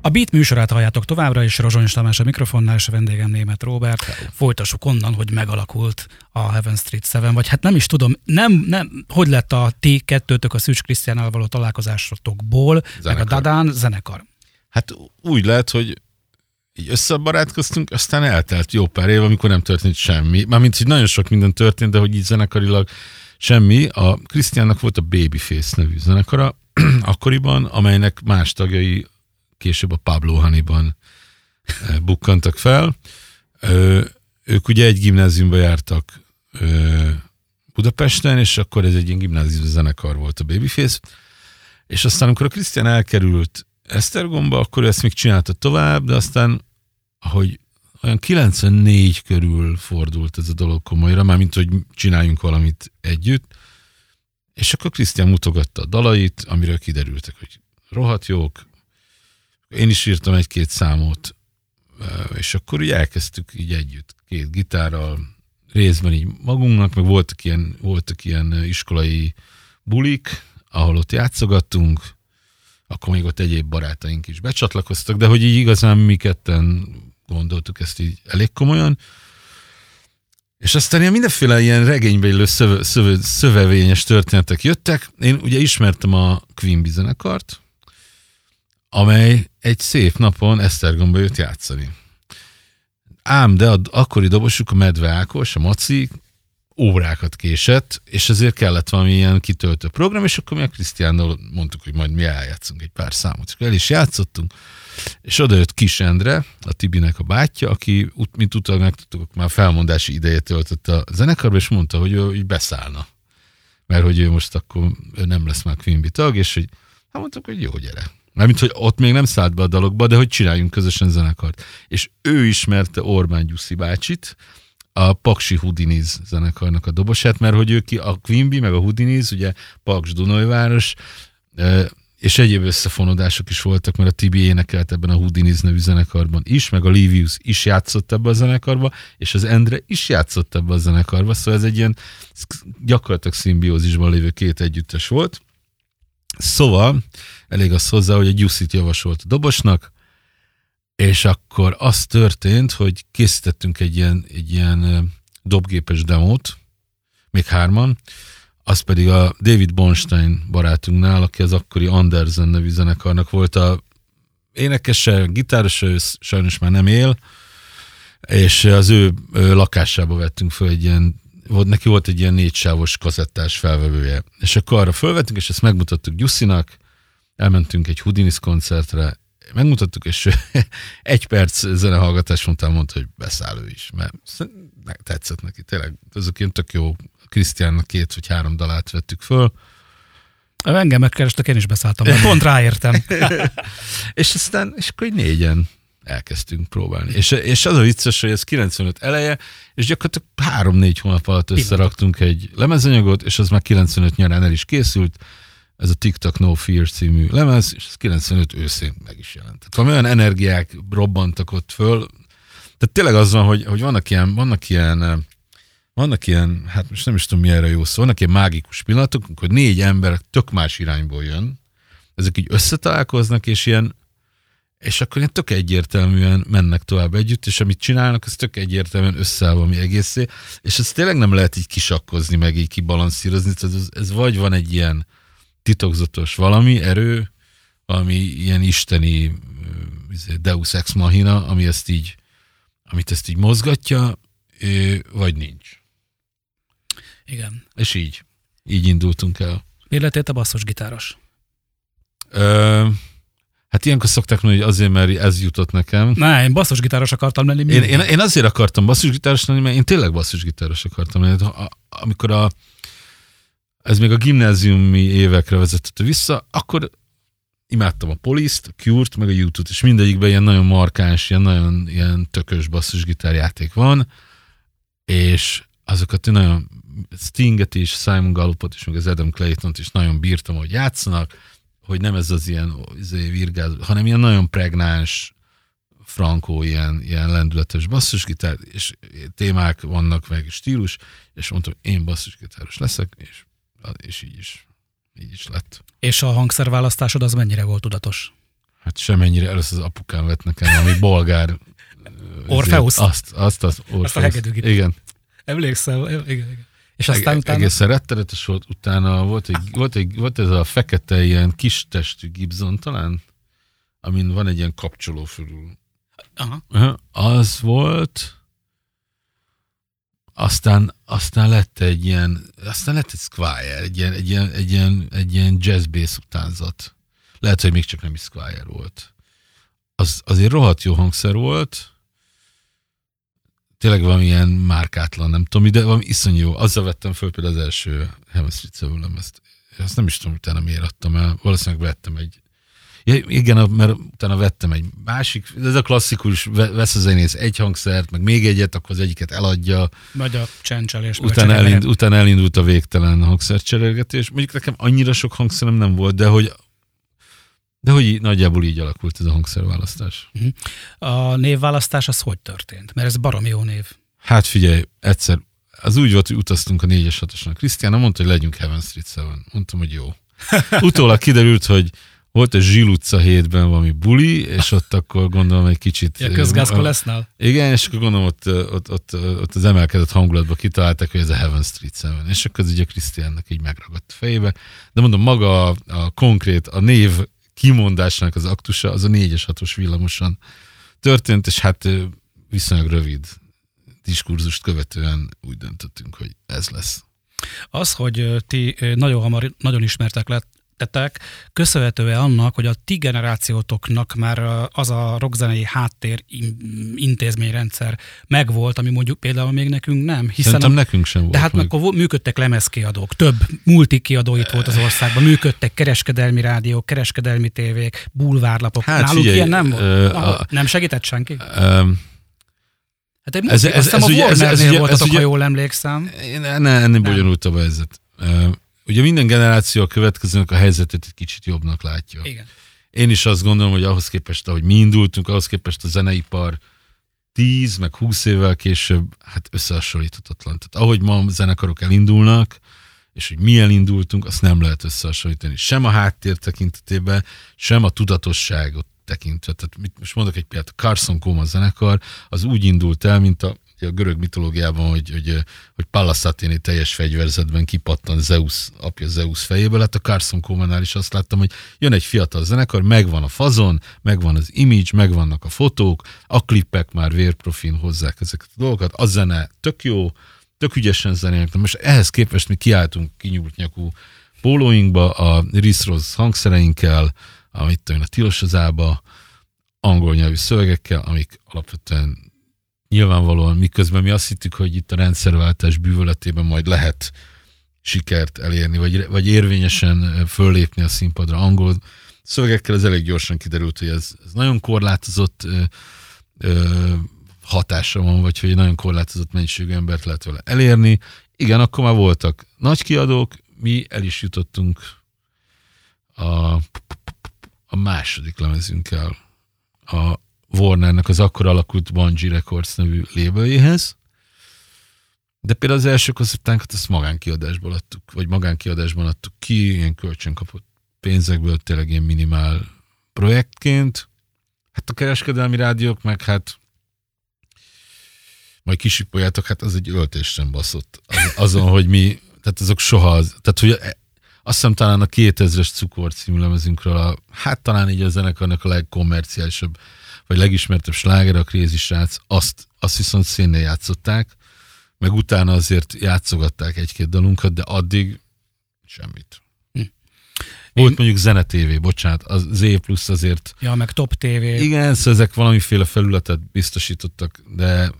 A Beat műsorát halljátok továbbra is, Rozsonyos Tamás a mikrofonnál, és a vendégem német Robert. Folytassuk onnan, hogy megalakult a Heaven Street 7, vagy hát nem is tudom, nem, nem, hogy lett a ti kettőtök a Szűcs Krisztiánnal való találkozásotokból, meg a Zenekar. Dadán zenekar. Hát úgy lehet, hogy így összebarátkoztunk, aztán eltelt jó pár év, amikor nem történt semmi. Mármint, hogy nagyon sok minden történt, de hogy így zenekarilag semmi. A Krisztiánnak volt a Babyface nevű zenekara akkoriban, amelynek más tagjai később a Pablo Honeyban eh, bukkantak fel. Ö, ők ugye egy gimnáziumba jártak ö, Budapesten, és akkor ez egy ilyen gimnázium zenekar volt a Babyface. És aztán, amikor a Krisztián elkerült Esztergomba, akkor ezt még csinálta tovább, de aztán, ahogy olyan 94 körül fordult ez a dolog komolyra, már mint hogy csináljunk valamit együtt, és akkor Krisztián mutogatta a dalait, amiről kiderültek, hogy rohadt jók. Én is írtam egy-két számot, és akkor így elkezdtük így együtt, két gitárral, részben így magunknak, meg voltak ilyen, voltak ilyen iskolai bulik, ahol ott játszogattunk, akkor még ott egyéb barátaink is becsatlakoztak, de hogy így igazán mi ketten gondoltuk ezt így elég komolyan. És aztán ilyen mindenféle ilyen regénybe illő szöve, szöve, szövevényes történetek jöttek. Én ugye ismertem a Queen zenekart, amely egy szép napon Esztergomba jött játszani. Ám, de a akkori dobosuk, a Medve Ákos, a Maci, órákat késett, és ezért kellett valami ilyen kitöltő program, és akkor mi a Krisztiánnal mondtuk, hogy majd mi eljátszunk egy pár számot. És el is játszottunk, és oda jött Kis Endre, a Tibinek a bátyja, aki, mint utána megtudtuk, már felmondási ideje töltött a zenekarba, és mondta, hogy ő így beszállna. Mert hogy ő most akkor ő nem lesz már Quimby tag, és hogy hát mondtuk, hogy jó, gyere. Mármint, hogy ott még nem szállt be a dalokba, de hogy csináljunk közösen zenekart. És ő ismerte Orbán Gyuszi bácsit, a Paksi Houdiniz zenekarnak a dobosát, mert hogy ő ki, a Quimby, meg a Houdiniz, ugye Paks Dunajváros, és egyéb összefonódások is voltak, mert a Tibi énekelt ebben a Houdiniz nevű zenekarban is, meg a Livius is játszott ebbe a zenekarba, és az Endre is játszott ebbe a zenekarba, szóval ez egy ilyen gyakorlatilag szimbiózisban lévő két együttes volt. Szóval elég az hozzá, hogy egy Gyuszit javasolt a dobosnak, és akkor az történt, hogy készítettünk egy ilyen, egy ilyen dobgépes demót, még hárman, az pedig a David Bonstein barátunknál, aki az akkori Andersen nevű zenekarnak volt a énekese, gitárosa, ő sajnos már nem él, és az ő, lakásába vettünk föl egy ilyen, volt, neki volt egy ilyen négysávos kazettás felvevője. És akkor arra fölvettünk, és ezt megmutattuk Gyuszinak, elmentünk egy Houdinis koncertre, megmutattuk, és egy perc zenehallgatás után mondta, hogy beszáll ő is, mert tetszett neki, tényleg azok ilyen tök jó, Krisztiánnak két vagy három dalát vettük föl. Engem megkerestek, én is beszálltam, mert pont ráértem. és aztán, és akkor így négyen elkezdtünk próbálni. És, és az a vicces, hogy ez 95 eleje, és gyakorlatilag három-négy hónap alatt összeraktunk egy lemezanyagot, és az már 95 nyarán el is készült, ez a TikTok No Fear című lemez, és ez 95 őszén meg is jelent. Tehát valami olyan energiák robbantak ott föl, tehát tényleg az van, hogy, hogy vannak ilyen, vannak ilyen vannak ilyen, hát most nem is tudom, mi erre jó szó, vannak ilyen mágikus pillanatok, amikor négy ember tök más irányból jön, ezek így összetalálkoznak, és ilyen, és akkor ilyen tök egyértelműen mennek tovább együtt, és amit csinálnak, az tök egyértelműen összeáll valami egészé, és ezt tényleg nem lehet így kisakkozni, meg így kibalanszírozni, tehát ez, ez vagy van egy ilyen titokzatos valami, erő, valami ilyen isteni izé, deus ex machina, ami ezt így, amit ezt így mozgatja, vagy nincs. Igen. És így. Így indultunk el. Miért lettél te basszusgitáros? Ö, hát ilyenkor szokták mondani, hogy azért, mert ez jutott nekem. Ne, én basszusgitáros akartam lenni. Én, én, én, azért akartam basszusgitáros lenni, mert én tényleg basszusgitáros akartam lenni. Amikor a, ez még a gimnáziumi évekre vezetett vissza, akkor imádtam a Poliszt, a Cure-t, meg a YouTube-t, és mindegyikben ilyen nagyon markáns, ilyen nagyon ilyen tökös basszusgitárjáték van, és azokat én nagyon Stinget is, Simon Gallupot is, meg az Adam Clayton-t is nagyon bírtam, hogy játszanak, hogy nem ez az ilyen izé, virgáz, hanem ilyen nagyon pregnáns, frankó, ilyen, ilyen lendületes basszusgitár, és témák vannak, meg stílus, és mondtam, én basszusgitáros leszek, és, és így is, így is lett. És a hangszerválasztásod az mennyire volt tudatos? Hát semennyire, először az apukám vett nekem, ami bolgár. Orfeusz? Azt, azt, azt, Orfeusz. azt a hegedűgitár. Igen. Emlékszel? Igen, igen. És aztán utána... Egészen rettenetes volt, utána volt, egy, volt, egy, volt ez a fekete ilyen kis testű Gibson talán, amin van egy ilyen kapcsoló fölül. Aha. Az volt, aztán, aztán lett egy ilyen, aztán lett egy Squire, egy ilyen, egy ilyen, egy ilyen, egy ilyen jazz bass utánzat. Lehet, hogy még csak nem is Squire volt. Az, azért rohadt jó hangszer volt, tényleg valamilyen márkátlan, nem tudom, de valami iszonyú jó. Azzal vettem föl például az első Hemesrice ezt. Ezt nem is tudom, utána miért adtam el. Valószínűleg vettem egy Ja, igen, mert utána vettem egy másik, ez a klasszikus, vesz a zenész egy hangszert, meg még egyet, akkor az egyiket eladja. Vagy a csencselés. Utána, elind, utána elindult a végtelen hangszercserélgetés. Mondjuk nekem annyira sok hangszerem nem volt, de hogy de hogy nagyjából így alakult ez a hangszerválasztás. Uh-huh. A névválasztás az hogy történt? Mert ez baromi jó név. Hát figyelj, egyszer, az úgy volt, hogy utaztunk a 4-es 6 Krisztián mondta, hogy legyünk Heaven Street 7. Mondtam, hogy jó. Utólag kiderült, hogy volt egy Zsil utca hétben valami buli, és ott akkor gondolom egy kicsit... Ja, közgázko lesznál? Igen, és akkor gondolom ott, ott, ott, ott az emelkedett hangulatban kitalálták, hogy ez a Heaven Street 7. És akkor ez ugye Krisztiánnak így megragadt a fejébe. De mondom, maga a, a konkrét, a név kimondásnak az aktusa az a 4-es 6-os villamosan történt, és hát viszonylag rövid diskurzust követően úgy döntöttünk, hogy ez lesz. Az, hogy ti nagyon hamar nagyon ismertek lett, tettek, köszönhető-e annak, hogy a ti generációtoknak már az a rockzenei háttér intézményrendszer megvolt, ami mondjuk például még nekünk nem. Hiszen Szerintem a, nekünk sem volt. De hát meg. akkor működtek lemezkiadók, több multikiadó itt volt az országban, működtek kereskedelmi rádiók, kereskedelmi tévék, bulvárlapok. Hát Náluk figyelj, ilyen nem volt? Uh, a, nem segített senki? Uh, Hát egy ez, ez, ez, a Warnernél ez, ez, voltatok, ez, ha jól emlékszem. Ne, ennél bonyolultabb a helyzet. Ugye minden generáció a következőnek a helyzetet egy kicsit jobbnak látja. Igen. Én is azt gondolom, hogy ahhoz képest, ahogy mi indultunk, ahhoz képest a zeneipar 10 meg 20 évvel később, hát összehasonlíthatatlan. Tehát ahogy ma a zenekarok elindulnak, és hogy mi elindultunk, azt nem lehet összehasonlítani. Sem a háttér tekintetében, sem a tudatosságot tekintve. Tehát mit, most mondok egy példát, Carson Coma zenekar, az úgy indult el, mint a a görög mitológiában, hogy, hogy, hogy Pallas Athéni teljes fegyverzetben kipattan Zeus, apja Zeus fejéből, hát a Carson Comannál is azt láttam, hogy jön egy fiatal zenekar, megvan a fazon, megvan az image, megvannak a fotók, a klippek már vérprofin hozzák ezeket a dolgokat, a zene tök jó, tök ügyesen zenélnek, most ehhez képest mi kiálltunk kinyúlt nyakú pólóinkba, a Riss Ross hangszereinkkel, amit tudom, a tilosozába, angol nyelvű szövegekkel, amik alapvetően nyilvánvalóan, miközben mi azt hittük, hogy itt a rendszerváltás bűvöletében majd lehet sikert elérni, vagy, vagy érvényesen föllépni a színpadra angol szövegekkel, ez elég gyorsan kiderült, hogy ez, ez nagyon korlátozott ö, ö, hatása van, vagy hogy nagyon korlátozott mennyiségű embert lehet vele elérni. Igen, akkor már voltak nagy kiadók, mi el is jutottunk a, a második lemezünkkel a Warnernek az akkor alakult Bungie Records nevű lébeléhez, de például az első koncertánkat azt magánkiadásból adtuk, vagy magánkiadásban adtuk ki, ilyen kölcsön kapott pénzekből, tényleg ilyen minimál projektként. Hát a kereskedelmi rádiók meg hát majd kisipoljátok, hát az egy öltésen baszott. Az, azon, hogy mi, tehát azok soha az, tehát hogy azt hiszem talán a 2000-es Cukor című lemezünkről, a, hát talán így a zenekarnak a legkommerciálisabb, vagy legismertebb sláger, a Crazy Srác, azt, azt viszont szénnél játszották, meg utána azért játszogatták egy-két dalunkat, de addig semmit. Hm. Volt Én... mondjuk Zene TV, bocsánat, az Z plusz azért... Ja, meg Top TV. Igen, szóval ezek valamiféle felületet biztosítottak, de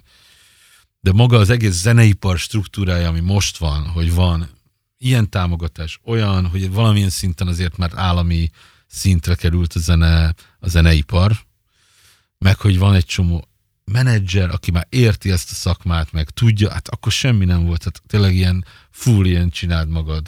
de maga az egész zeneipar struktúrája, ami most van, hogy van ilyen támogatás, olyan, hogy valamilyen szinten azért már állami szintre került a, zene, a zeneipar, meg hogy van egy csomó menedzser, aki már érti ezt a szakmát, meg tudja, hát akkor semmi nem volt, tehát tényleg ilyen full ilyen csináld magad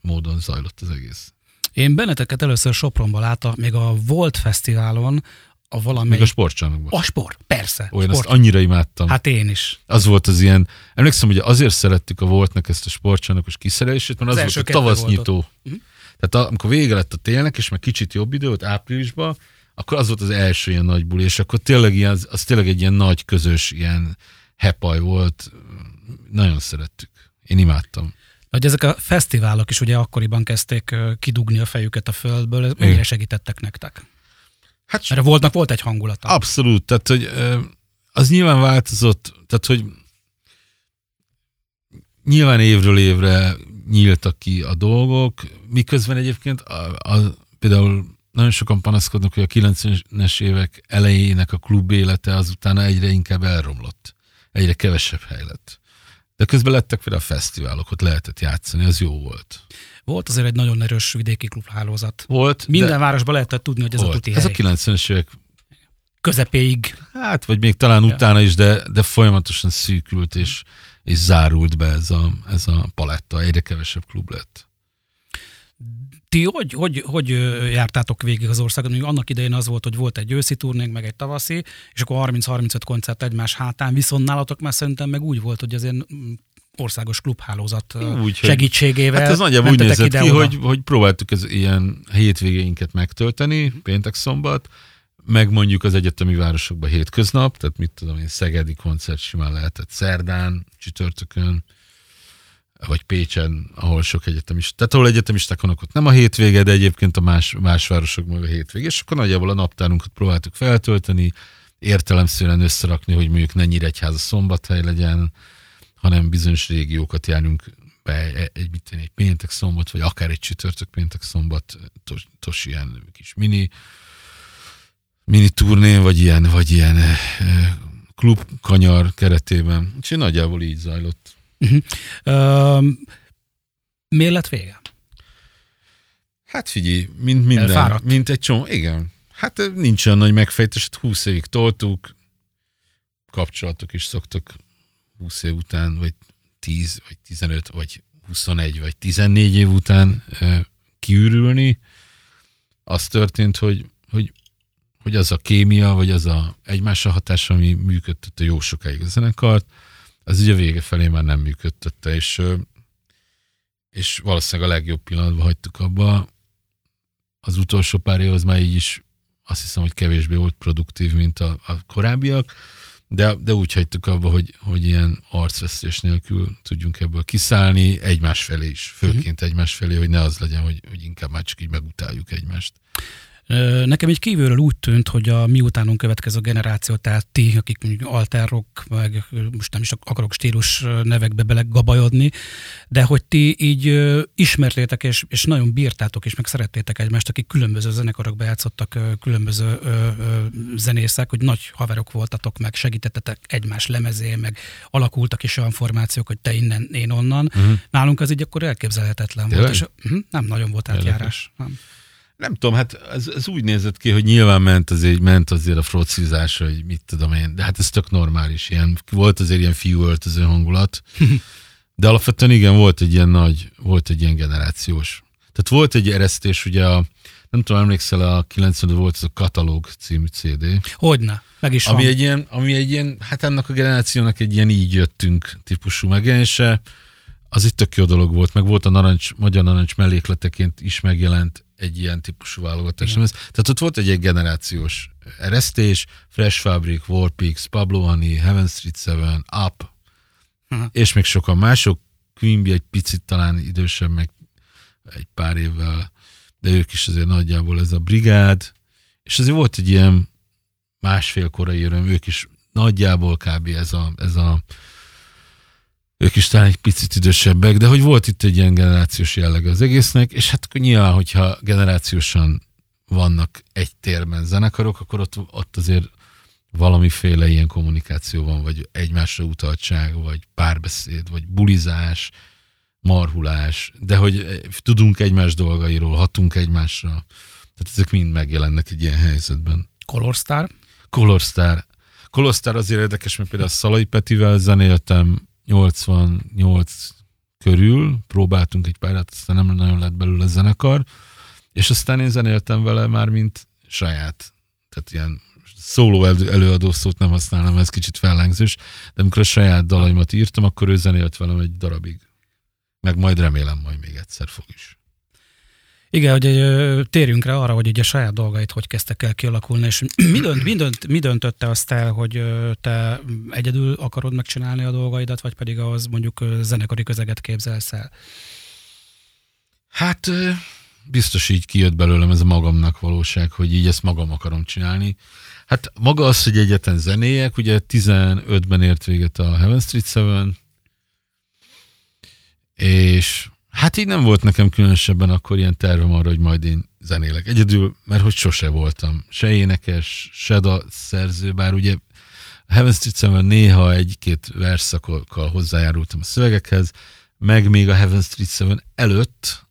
módon zajlott az egész. Én benneteket először Sopronban láttam, még a Volt Fesztiválon, a valami... Még a sportcsarnokban. A sport, persze. Olyan, sport. azt annyira imádtam. Hát én is. Az volt az ilyen, emlékszem, hogy azért szerettük a Voltnak ezt a sportcsarnokos kiszerelését, mert az, az volt a tavasznyitó. Uh-huh. Tehát amikor vége lett a télnek, és meg kicsit jobb idő volt áprilisban, akkor az volt az első ilyen nagy buli, és akkor tényleg ilyen, az, az tényleg egy ilyen nagy közös ilyen hepaj volt. Nagyon szerettük. Én imádtam. Hogy ezek a fesztiválok is ugye akkoriban kezdték kidugni a fejüket a földből, mennyire segítettek nektek? Hát, Mert voltnak volt egy hangulata. Abszolút, tehát hogy az nyilván változott, tehát hogy nyilván évről évre nyíltak ki a dolgok, miközben egyébként a, a, például nagyon sokan panaszkodnak, hogy a 90-es évek elejének a klub élete azután egyre inkább elromlott. Egyre kevesebb hely lett. De közben lettek például a fesztiválok, ott lehetett játszani, az jó volt. Volt azért egy nagyon erős vidéki klubhálózat. Volt. Minden de... városban lehetett tudni, hogy ez volt. a tuti Ez a 90-es évek közepéig. Hát, vagy még talán ja. utána is, de, de folyamatosan szűkült, és, és zárult be ez a, ez a paletta, egyre kevesebb klub lett. Ti hogy, hogy, hogy jártátok végig az országot? Még annak idején az volt, hogy volt egy őszi turnénk, meg egy tavaszi, és akkor 30-35 koncert egymás hátán, viszont nálatok már szerintem meg úgy volt, hogy azért országos klubhálózat úgy, segítségével. Hát ez nagyjából úgy nézett ki, hogy, hogy próbáltuk ez ilyen hétvégéinket megtölteni, péntek-szombat, meg mondjuk az egyetemi városokban hétköznap, tehát mit tudom én, Szegedi koncert simán lehetett szerdán, csütörtökön, vagy Pécsen, ahol sok egyetemist, tehát ahol egyetemisták vannak, ott nem a hétvége, de egyébként a más, más városokban a hétvége, és akkor nagyjából a naptárunkat próbáltuk feltölteni, értelemszerűen összerakni, hogy mondjuk ne Nyíregyháza szombathely legyen, hanem bizonyos régiókat járunk be egy, mit egy péntek szombat, vagy akár egy csütörtök péntek szombat, tos, ilyen kis mini, mini turnén, vagy ilyen, vagy ilyen klubkanyar keretében. Úgyhogy nagyjából így zajlott. Uh-huh. Uh, miért lett vége? Hát figyelj, mint minden, Elfáradt. mint egy csomó, igen. Hát nincs olyan nagy megfejtés, 20 hát évig toltuk, kapcsolatok is szoktak 20 év után, vagy 10, vagy 15, vagy 21, vagy 14 év után kiürülni. Az történt, hogy, hogy, hogy az a kémia, vagy az a egymásra hatás, ami működtette jó sokáig a zenekart, az ugye vége felé már nem működtette, és, és valószínűleg a legjobb pillanatban hagytuk abba. Az utolsó pár év az már így is azt hiszem, hogy kevésbé volt produktív, mint a, a korábbiak, de, de úgy hagytuk abba, hogy, hogy ilyen arcvesztés nélkül tudjunk ebből kiszállni egymás felé is, főként egymás felé, hogy ne az legyen, hogy, hogy inkább már csak így megutáljuk egymást. Nekem így kívülről úgy tűnt, hogy a miutánunk következő generáció, tehát ti, akik mondjuk alterok, meg most nem is akarok stílus nevekbe belegabajodni, de hogy ti így ismertétek és, és nagyon bírtátok és meg szerettétek egymást, akik különböző zenekarokba játszottak, különböző zenészek, hogy nagy haverok voltatok, meg segítettetek egymás lemezé, meg alakultak is olyan formációk, hogy te innen, én onnan. Uh-huh. Nálunk ez így akkor elképzelhetetlen Tényleg? volt, és uh, nem nagyon volt átjárás. Nem. Nem tudom, hát ez, ez úgy nézett ki, hogy nyilván ment azért, ment azért a frocizás, hogy mit tudom én, de hát ez tök normális, ilyen, volt azért ilyen fiú öltöző hangulat, de alapvetően igen, volt egy ilyen nagy, volt egy ilyen generációs. Tehát volt egy eresztés, ugye a, nem tudom, emlékszel, a 90 volt ez a Katalóg című CD, Hogyne, meg is ami van. egy ilyen, ami egy ilyen, hát ennek a generációnak egy ilyen így jöttünk típusú megjelenése, az itt tök jó dolog volt, meg volt a narancs, magyar narancs mellékleteként is megjelent egy ilyen típusú válogatás. Igen. Tehát ott volt egy, egy generációs eresztés, Fresh Fabric, Warpix, Pablo Honey, Heaven Street 7, Up, Aha. és még sokan mások. Quimby egy picit talán idősebb, meg egy pár évvel, de ők is azért nagyjából ez a brigád, és azért volt egy ilyen másfél korai öröm, ők is nagyjából kb. ez a, ez a ők is talán egy picit idősebbek, de hogy volt itt egy ilyen generációs jelleg az egésznek, és hát nyilván, hogyha generációsan vannak egy térben zenekarok, akkor ott, ott azért valamiféle ilyen kommunikáció van, vagy egymásra utaltság, vagy párbeszéd, vagy bulizás, marhulás, de hogy eh, tudunk egymás dolgairól, hatunk egymásra. Tehát ezek mind megjelennek egy ilyen helyzetben. Colorstar. Colorstar. Colorstar azért érdekes, mert például Szalai Petivel zenéltem 88 körül, próbáltunk egy párat, aztán nem nagyon lett belőle zenekar, és aztán én zenéltem vele már, mint saját. Tehát ilyen szóló elő- előadó szót nem használom, ez kicsit fellengzős, de amikor a saját dalaimat írtam, akkor ő zenélt velem egy darabig. Meg majd remélem, majd még egyszer fog is. Igen, hogy térjünk rá arra, hogy ugye saját dolgait hogy kezdtek el kialakulni, és mi, dönt, mi, dönt, mi döntötte azt el, hogy te egyedül akarod megcsinálni a dolgaidat, vagy pedig az mondjuk zenekari közeget képzelsz el? Hát biztos így kijött belőlem ez a magamnak valóság, hogy így ezt magam akarom csinálni. Hát maga az, hogy egyetlen zenéjek, ugye 15-ben ért véget a Heaven Street 7, és hát így nem volt nekem különösebben akkor ilyen tervem arra, hogy majd én zenélek. Egyedül, mert hogy sose voltam. Se énekes, se da szerző, bár ugye Heaven Street 7 néha egy-két versszakokkal hozzájárultam a szövegekhez, meg még a Heaven Street 7 előtt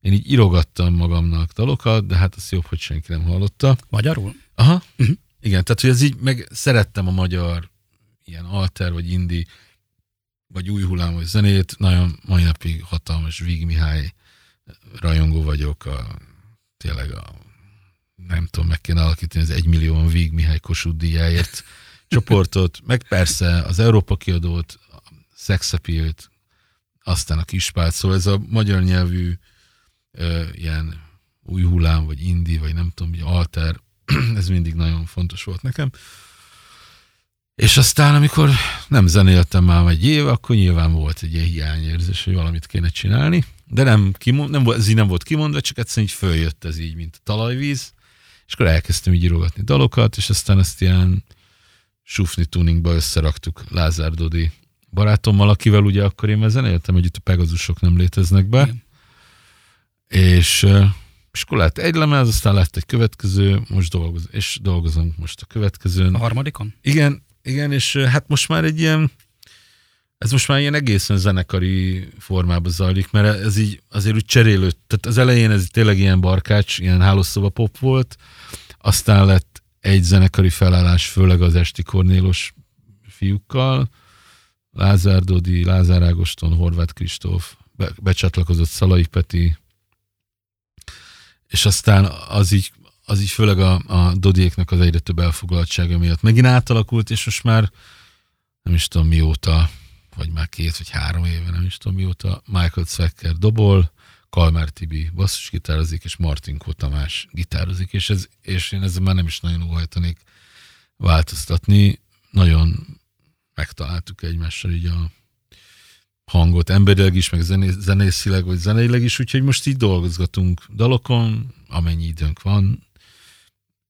én így írogattam magamnak dalokat, de hát az jobb, hogy senki nem hallotta. Magyarul? Aha. Mhm. Igen, tehát hogy ez így, meg szerettem a magyar ilyen alter, vagy indi, vagy új hullámos zenét, nagyon mai napig hatalmas Vig Mihály rajongó vagyok, a, tényleg a, nem tudom, meg kéne alakítani az egymillió Vig Mihály Kossuth díjáért csoportot, meg persze az Európa kiadót, a Sex Appeal-t, aztán a Kispált, szóval ez a magyar nyelvű ö, ilyen új hullám, vagy indi, vagy nem tudom, vagy alter, ez mindig nagyon fontos volt nekem. És aztán, amikor nem zenéltem már egy év, akkor nyilván volt egy ilyen hiányérzés, hogy valamit kéne csinálni, de nem, kimond, nem ez így nem volt kimondva, csak egyszerűen így följött ez így, mint a talajvíz, és akkor elkezdtem így írogatni dalokat, és aztán ezt ilyen sufni tuningba összeraktuk Lázár Dodi barátommal, akivel ugye akkor én már zenéltem együtt, a Pegazusok nem léteznek be, Igen. és, és akkor lett egy lemez, aztán lett egy következő, most dolgozom, és dolgozom most a következőn. A harmadikon? Igen, igen, és hát most már egy ilyen, ez most már ilyen egészen zenekari formában zajlik, mert ez így azért úgy cserélődt. Tehát az elején ez tényleg ilyen barkács, ilyen hálószoba pop volt, aztán lett egy zenekari felállás, főleg az Esti Kornélos fiúkkal, Lázár Dodi, Lázár Ágoston, Horváth Kristóf, be, becsatlakozott Szalai Peti, és aztán az így, az így főleg a, a Dodiéknak az egyre több elfoglaltsága miatt megint átalakult, és most már nem is tudom mióta, vagy már két vagy három éve, nem is tudom mióta, Michael Zwecker dobol, Kalmár Tibi basszusgitározik, és Martinkó Tamás gitározik, és, ez, és én ezzel már nem is nagyon óhajtanék változtatni. nagyon megtaláltuk egymással így a hangot, emberileg is, meg zené, zenészileg, vagy zeneileg is, úgyhogy most így dolgozgatunk dalokon, amennyi időnk van.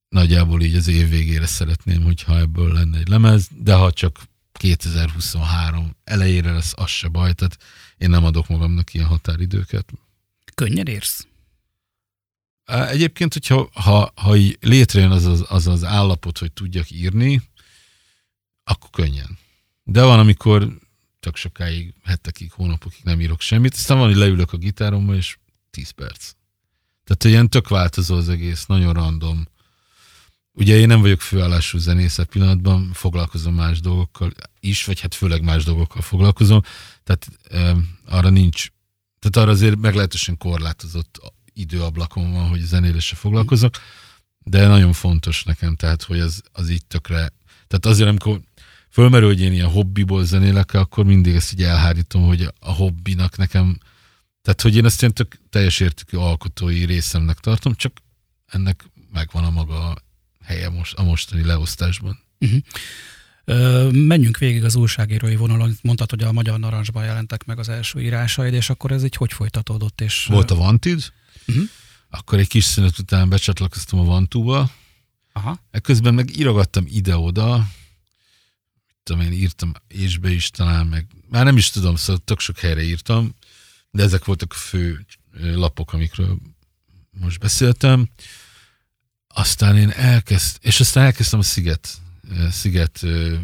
Nagyjából így az év végére szeretném, hogyha ebből lenne egy lemez, de ha csak 2023 elejére lesz, az se baj, tehát én nem adok magamnak ilyen határidőket. Könnyen érsz? Egyébként, hogyha ha, ha így létrejön az az, az az állapot, hogy tudjak írni, akkor könnyen. De van, amikor tök sokáig, hetekig, hónapokig nem írok semmit, aztán van, hogy leülök a gitárommal, és 10 perc. Tehát ilyen tök változó az egész, nagyon random. Ugye én nem vagyok főállású zenész pillanatban, foglalkozom más dolgokkal is, vagy hát főleg más dolgokkal foglalkozom, tehát e, arra nincs, tehát arra azért meglehetősen korlátozott időablakom van, hogy zenélésre foglalkozok, de nagyon fontos nekem, tehát hogy az, az így tökre, tehát azért, amikor fölmerül, hogy én ilyen hobbiból zenélek, akkor mindig ezt így elhárítom, hogy a hobbinak nekem, tehát hogy én ezt ilyen tök teljes értékű alkotói részemnek tartom, csak ennek megvan a maga helye most, a mostani leosztásban. Uh-huh. Ö, menjünk végig az újságírói vonalon. Mondtad, hogy a Magyar Narancsban jelentek meg az első írásaid, és akkor ez így hogy folytatódott? És, Volt a Vantid, uh-huh. akkor egy kis szünet után becsatlakoztam a Vantúba, Aha. Ekközben meg írogattam ide-oda, tudom én, írtam és be is talán, meg már nem is tudom, szóval tök sok helyre írtam, de ezek voltak a fő lapok, amikről most beszéltem. Aztán én elkezd, és aztán elkezdtem a Sziget, Szigetnek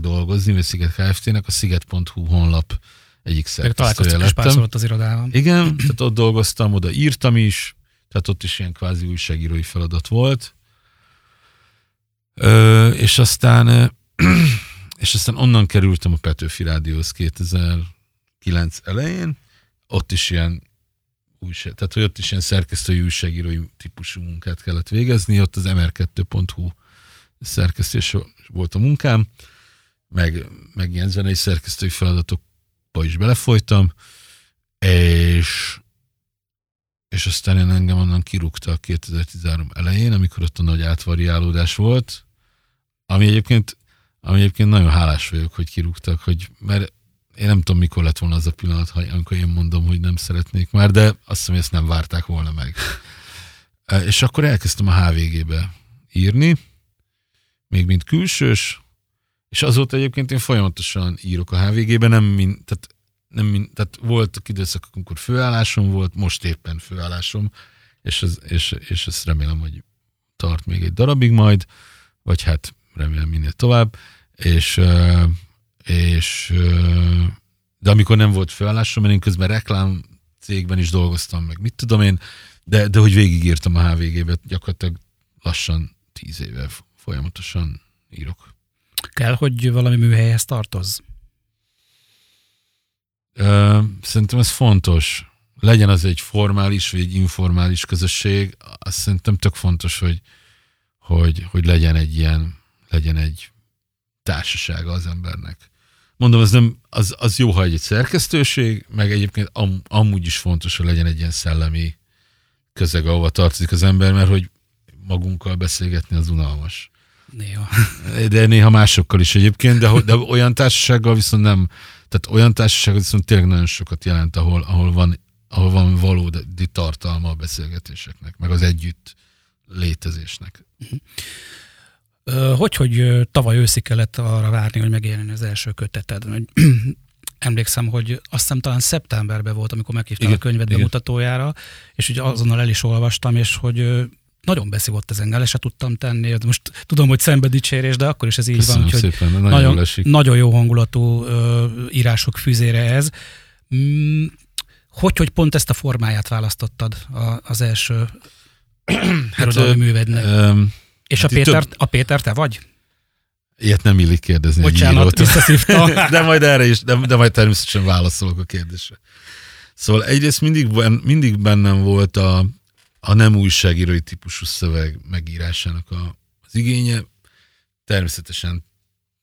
dolgozni, vagy Sziget Kft-nek, a sziget.hu honlap egyik szerkesztője lettem. az irodában. Igen, tehát ott dolgoztam, oda írtam is, tehát ott is ilyen kvázi újságírói feladat volt. Ö, és aztán és aztán onnan kerültem a Petőfi Rádióhoz 2009 elején, ott is ilyen újság, tehát hogy ott is ilyen szerkesztői újságírói típusú munkát kellett végezni, ott az mr2.hu szerkesztés volt a munkám, meg, meg ilyen zenei szerkesztői feladatokba is belefolytam, és és aztán én engem onnan kirúgtak 2013 elején, amikor ott a nagy átvariálódás volt, ami egyébként ami egyébként nagyon hálás vagyok, hogy kirúgtak, hogy, mert én nem tudom, mikor lett volna az a pillanat, amikor én mondom, hogy nem szeretnék már, de azt hiszem, hogy ezt nem várták volna meg. E, és akkor elkezdtem a HVG-be írni, még mint külsős, és azóta egyébként én folyamatosan írok a HVG-be, nem mint, tehát, nem mint, tehát voltak időszakok, amikor főállásom volt, most éppen főállásom, és, az, és, és ezt remélem, hogy tart még egy darabig majd, vagy hát remélem minél tovább és, és de amikor nem volt felállásom, mert én közben reklám cégben is dolgoztam, meg mit tudom én, de, de hogy végigírtam a HVG-be, gyakorlatilag lassan tíz éve folyamatosan írok. Kell, hogy valami műhelyhez tartoz? Szerintem ez fontos. Legyen az egy formális vagy egy informális közösség, azt szerintem tök fontos, hogy, hogy, hogy legyen egy ilyen, legyen egy társasága az embernek. Mondom, az, nem, az, az jó, ha egy szerkesztőség, meg egyébként am, amúgy is fontos, hogy legyen egy ilyen szellemi közeg, ahova tartozik az ember, mert hogy magunkkal beszélgetni az unalmas. Néha. De néha másokkal is egyébként, de, de olyan társasággal viszont nem, tehát olyan társasággal viszont tényleg nagyon sokat jelent, ahol, ahol, van, ahol van valódi tartalma a beszélgetéseknek, meg az együtt létezésnek. Hogy, hogy tavaly őszi kellett arra várni, hogy megjelenjen az első köteted? Emlékszem, hogy azt hiszem talán szeptemberben volt, amikor meghívtam a könyved bemutatójára, és ugye azonnal el is olvastam, és hogy nagyon beszívott ez engem, se tudtam tenni. Most tudom, hogy szembe dicsérés, de akkor is ez így Köszönöm van. Úgyhogy szépen, nagyon, nagyon, nagyon jó hangulatú ö, írások füzére ez. Mm, hogy, hogy pont ezt a formáját választottad a, az első hát, művednek? Ö, és hát a, Péter, több... a Péter te vagy? Ilyet nem illik kérdezni Bocsánat, visszaszívtam. de majd erre is, de, de majd természetesen válaszolok a kérdésre. Szóval egyrészt mindig, mindig bennem volt a, a nem újságírói típusú szöveg megírásának a, az igénye. Természetesen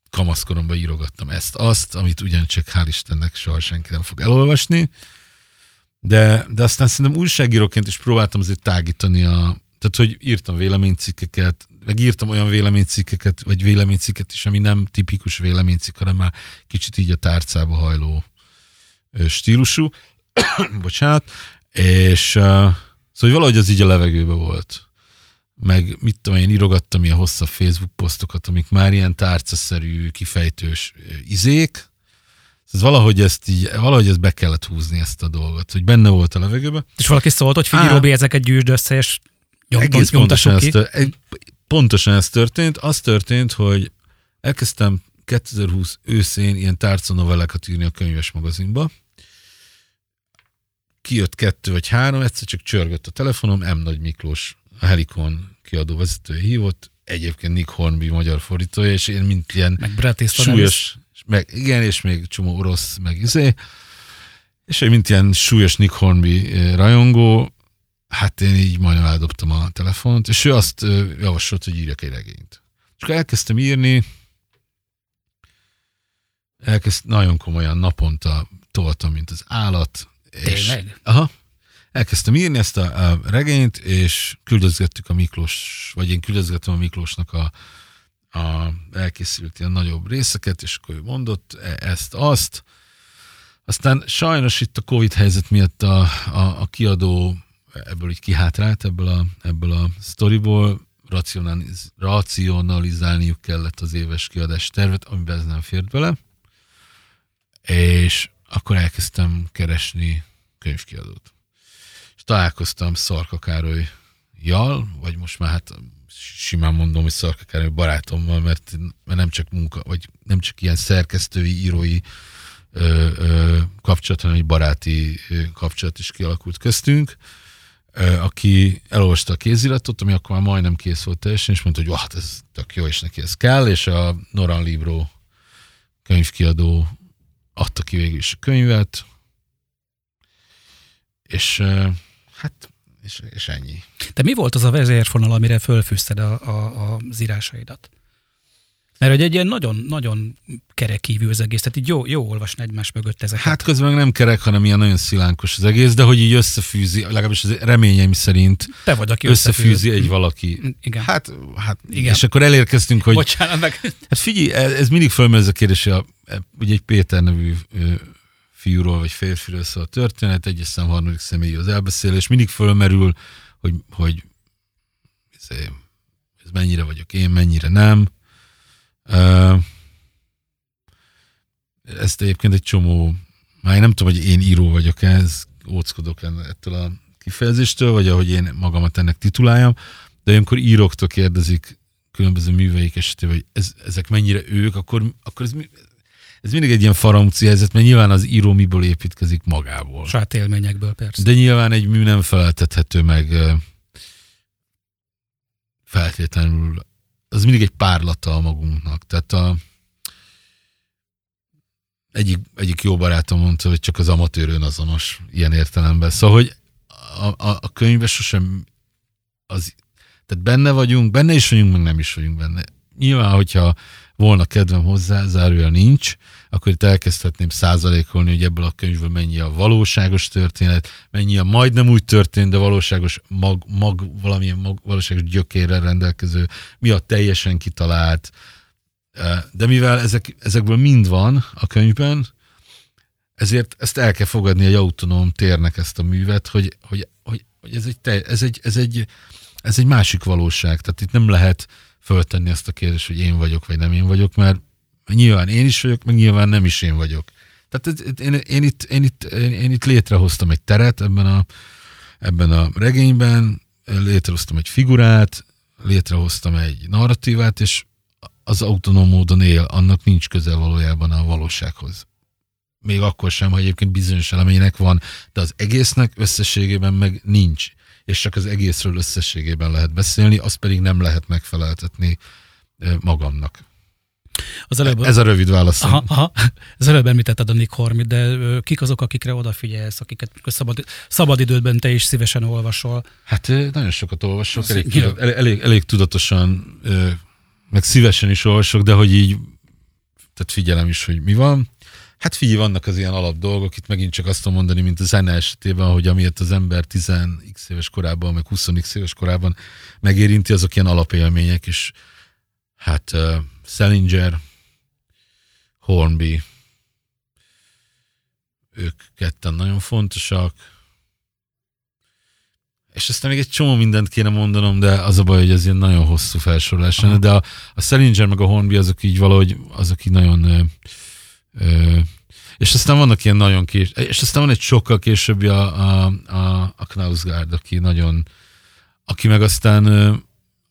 kamaszkoromban írogattam ezt, azt, amit ugyancsak hál' Istennek soha senki nem fog elolvasni. De, de aztán szerintem újságíróként is próbáltam azért tágítani a, Tehát, hogy írtam véleménycikkeket, meg írtam olyan véleménycikkeket, vagy véleménycikket is, ami nem tipikus véleménycikk, hanem már kicsit így a tárcába hajló stílusú. Bocsánat. És szóval hogy valahogy az így a levegőbe volt. Meg mit tudom, én írogattam ilyen hosszabb Facebook posztokat, amik már ilyen tárcaszerű, kifejtős izék, ez valahogy ezt így, valahogy ezt be kellett húzni ezt a dolgot, hogy benne volt a levegőbe. És valaki szólt, hogy figyelj. Robi, ezeket gyűjtsd össze, és nyomton, Egész pontosan nyomtassuk pontosan ez történt. Az történt, hogy elkezdtem 2020 őszén ilyen tárcanovellákat írni a könyves magazinba. Kijött kettő vagy három, egyszer csak csörgött a telefonom, M. Nagy Miklós, a Helikon kiadó vezetője hívott, egyébként Nick Hornby magyar fordítója, és én mint ilyen Meg súlyos, meg, igen, és még csomó orosz, meg izé, és egy mint ilyen súlyos Nick Hornby eh, rajongó, hát én így majdnem eldobtam a telefont, és ő azt javasolt, hogy írjak egy regényt. És akkor elkezdtem írni, elkezd, nagyon komolyan naponta toltam, mint az állat. És, Tényleg? aha. Elkezdtem írni ezt a, a regényt, és küldözgettük a Miklós, vagy én küldözgettem a Miklósnak a, a elkészült ilyen nagyobb részeket, és akkor ő mondott e- ezt, azt. Aztán sajnos itt a Covid helyzet miatt a, a, a kiadó ebből így kihátrált, ebből a, ebből a sztoriból, racionaliz, racionalizálniuk kellett az éves kiadás tervet, amiben ez nem fért bele. És akkor elkezdtem keresni könyvkiadót. És találkoztam Szarka Károly vagy most már hát simán mondom, hogy Szarka Károly barátommal, mert, mert nem csak munka, vagy nem csak ilyen szerkesztői, írói ö, ö, kapcsolat, hanem egy baráti kapcsolat is kialakult köztünk, aki elolvasta a kéziratot, ami akkor már majdnem kész volt teljesen, és mondta, hogy hát ez tök jó, és neki ez kell, és a Noran Libro könyvkiadó adta ki végül is a könyvet, és hát, és, és ennyi. De mi volt az a vezérfonal, amire fölfűzted a, a, az írásaidat? Mert hogy egy ilyen nagyon, nagyon kerekívű az egész, tehát így jó, jó olvasni egymás mögött ezeket. Hát közben nem kerek, hanem ilyen nagyon szilánkos az egész, de hogy így összefűzi, legalábbis az reményeim szerint Te vagy, aki összefűzi egy valaki. Igen. Hát, hát Igen. És akkor elérkeztünk, hogy Bocsánat, meg... Hát figyelj, ez mindig fölmerül ez a kérdés, a, ugye egy Péter nevű fiúról vagy férfiről szól a történet, egyes szám harmadik személyi az elbeszélés, mindig fölmerül, hogy, hogy ez, ez mennyire vagyok én, mennyire nem. Ezt egyébként egy csomó, már én nem tudom, hogy én író vagyok ez, óckodok ettől a kifejezéstől, vagy ahogy én magamat ennek tituláljam, de olyankor íróktól kérdezik különböző műveik esetében, hogy ez, ezek mennyire ők, akkor, akkor ez, mi- ez mindig egy ilyen faramúci helyzet, mert nyilván az író miből építkezik magából. Saját élményekből persze. De nyilván egy mű nem feleltethető meg feltétlenül, az mindig egy párlata a magunknak. Tehát a, egyik, egyik jó barátom mondta, hogy csak az amatőr önazonos ilyen értelemben. Szóval, hogy a, a, a könyve sosem az, tehát benne vagyunk, benne is vagyunk, meg nem is vagyunk benne. Nyilván, hogyha volna kedvem hozzá, zárójel nincs, akkor itt elkezdhetném százalékolni, hogy ebből a könyvből mennyi a valóságos történet, mennyi a majdnem úgy történt, de valóságos mag, mag valamilyen mag, valóságos gyökérrel rendelkező, mi a teljesen kitalált. De mivel ezek, ezekből mind van a könyvben, ezért ezt el kell fogadni egy autonóm térnek ezt a művet, hogy, hogy, hogy, hogy ez, egy te, ez, egy, ez, egy, ez egy másik valóság. Tehát itt nem lehet föltenni ezt a kérdést, hogy én vagyok, vagy nem én vagyok, mert nyilván én is vagyok, meg nyilván nem is én vagyok. Tehát én, én, itt, én, itt, én, én itt létrehoztam egy teret ebben a, ebben a regényben, létrehoztam egy figurát, létrehoztam egy narratívát, és az autonóm módon él, annak nincs közel valójában a valósághoz. Még akkor sem, ha egyébként bizonyos elemének van, de az egésznek összességében meg nincs. És csak az egészről összességében lehet beszélni, azt pedig nem lehet megfeleltetni magamnak. Az előbb, Ez a rövid válasz. aha, aha, az előbb említetted a Nick Hormit, de kik azok, akikre odafigyelsz, akiket szabad, szabadidődben te is szívesen olvasol? Hát nagyon sokat olvasok, elég, elég, elég, elég tudatosan, meg szívesen is olvasok, de hogy így, tehát figyelem is, hogy mi van. Hát figyelj, vannak az ilyen alap dolgok, itt megint csak azt tudom mondani, mint a zene esetében, hogy amiért az ember 10x éves korában, meg 20x éves korában megérinti, azok ilyen alapélmények, és hát uh, Salinger, Hornby, ők ketten nagyon fontosak, és aztán még egy csomó mindent kéne mondanom, de az a baj, hogy ez ilyen nagyon hosszú felsorolás lenne, de a, a Salinger meg a Hornby azok így valahogy, azok így nagyon ö, ö, és aztán vannak ilyen nagyon kés, és aztán van egy sokkal későbbi a, a, a, a Knausgard, aki nagyon, aki meg aztán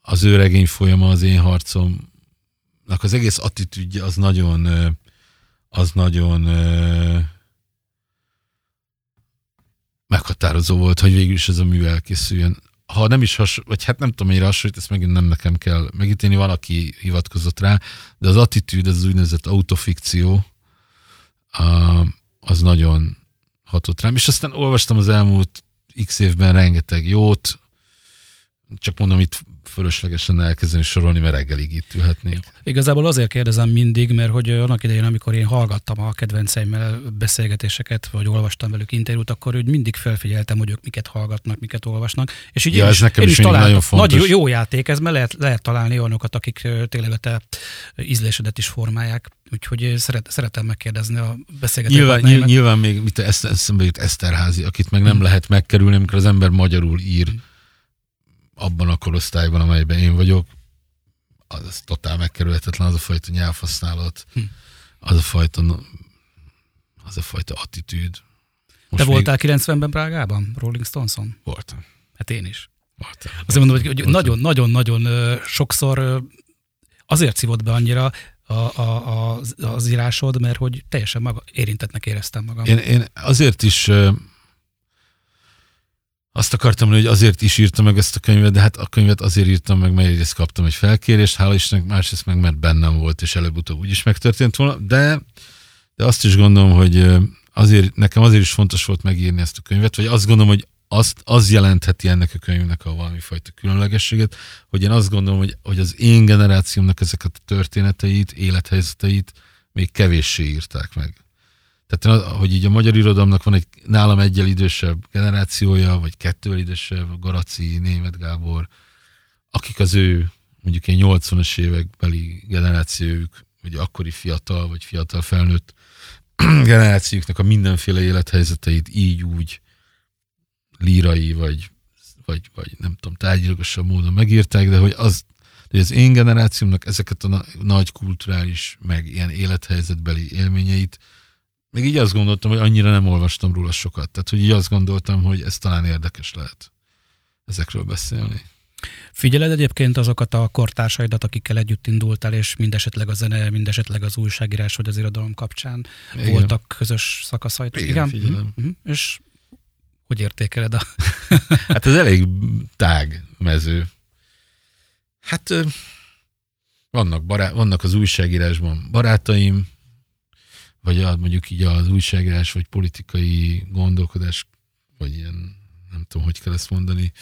az ő regény folyama, az én harcomnak az egész attitűdje az nagyon, az nagyon meghatározó volt, hogy végül is ez a mű elkészüljön. Ha nem is has, vagy hát nem tudom, mennyire hasonlít, ezt megint nem nekem kell megítélni, van, aki hivatkozott rá, de az attitűd, ez az úgynevezett autofikció, az nagyon hatott rám. És aztán olvastam az elmúlt x évben rengeteg jót, csak mondom, itt fölöslegesen elkezdeni sorolni, mert reggelig itt ülhetnék. Igazából azért kérdezem mindig, mert hogy annak idején, amikor én hallgattam a kedvenceimmel beszélgetéseket, vagy olvastam velük interjút, akkor úgy mindig felfigyeltem, hogy ők miket hallgatnak, miket olvasnak. És így ja, én ez is, nekem én is is találtam. nagyon fontos. Nagy jó, játék ez, mert lehet, lehet találni olyanokat, akik tényleg a te ízlésedet is formálják. Úgyhogy szeret, szeretem megkérdezni a beszélgetőt. Nyilván, nyilván, nyilván még mit eszembe jut Eszterházi, akit meg nem hmm. lehet megkerülni, amikor az ember magyarul ír. Hmm abban a korosztályban, amelyben én vagyok, az, az totál megkerülhetetlen, az a fajta nyelvhasználat, hm. az a fajta az a fajta attitűd. Most Te voltál 90-ben Prágában, Rolling Stoneson? Voltam. Hát én is. Voltam. Azért mondom, hogy nagyon-nagyon-nagyon sokszor azért szívott be annyira a, a, a, az írásod, mert hogy teljesen maga, érintetnek éreztem magam. Én, én azért is azt akartam hogy azért is írtam meg ezt a könyvet, de hát a könyvet azért írtam meg, mert egyrészt kaptam egy felkérést, hála Istennek, másrészt meg, mert bennem volt, és előbb-utóbb úgy is megtörtént volna, de, de azt is gondolom, hogy azért, nekem azért is fontos volt megírni ezt a könyvet, vagy azt gondolom, hogy azt, az jelentheti ennek a könyvnek a valami fajta különlegességet, hogy én azt gondolom, hogy, hogy az én generációmnak ezeket a történeteit, élethelyzeteit még kevéssé írták meg. Tehát, hogy így a magyar irodalomnak van egy nálam egyel idősebb generációja, vagy kettővel idősebb, Garaci, Német Gábor, akik az ő mondjuk egy 80-as évekbeli generációjuk, vagy akkori fiatal, vagy fiatal felnőtt generációknak a mindenféle élethelyzeteit így úgy lírai, vagy, vagy, vagy nem tudom, tárgyilagosabb módon megírták, de hogy az, hogy az én generációmnak ezeket a na- nagy kulturális, meg ilyen élethelyzetbeli élményeit még így azt gondoltam, hogy annyira nem olvastam róla sokat. Tehát, hogy így azt gondoltam, hogy ez talán érdekes lehet ezekről beszélni. Figyeled egyébként azokat a kortársaidat, akikkel együtt indultál, és mindesetleg a zene, mindesetleg az újságírás, vagy az irodalom kapcsán Igen. voltak közös szakaszait? Igen, Igen? figyelem. Mm-hmm. És hogy értékeled a... hát ez elég tág mező. Hát vannak, bará- vannak az újságírásban barátaim, vagy a, mondjuk így az újságírás, vagy politikai gondolkodás, vagy ilyen, nem tudom, hogy kell ezt mondani.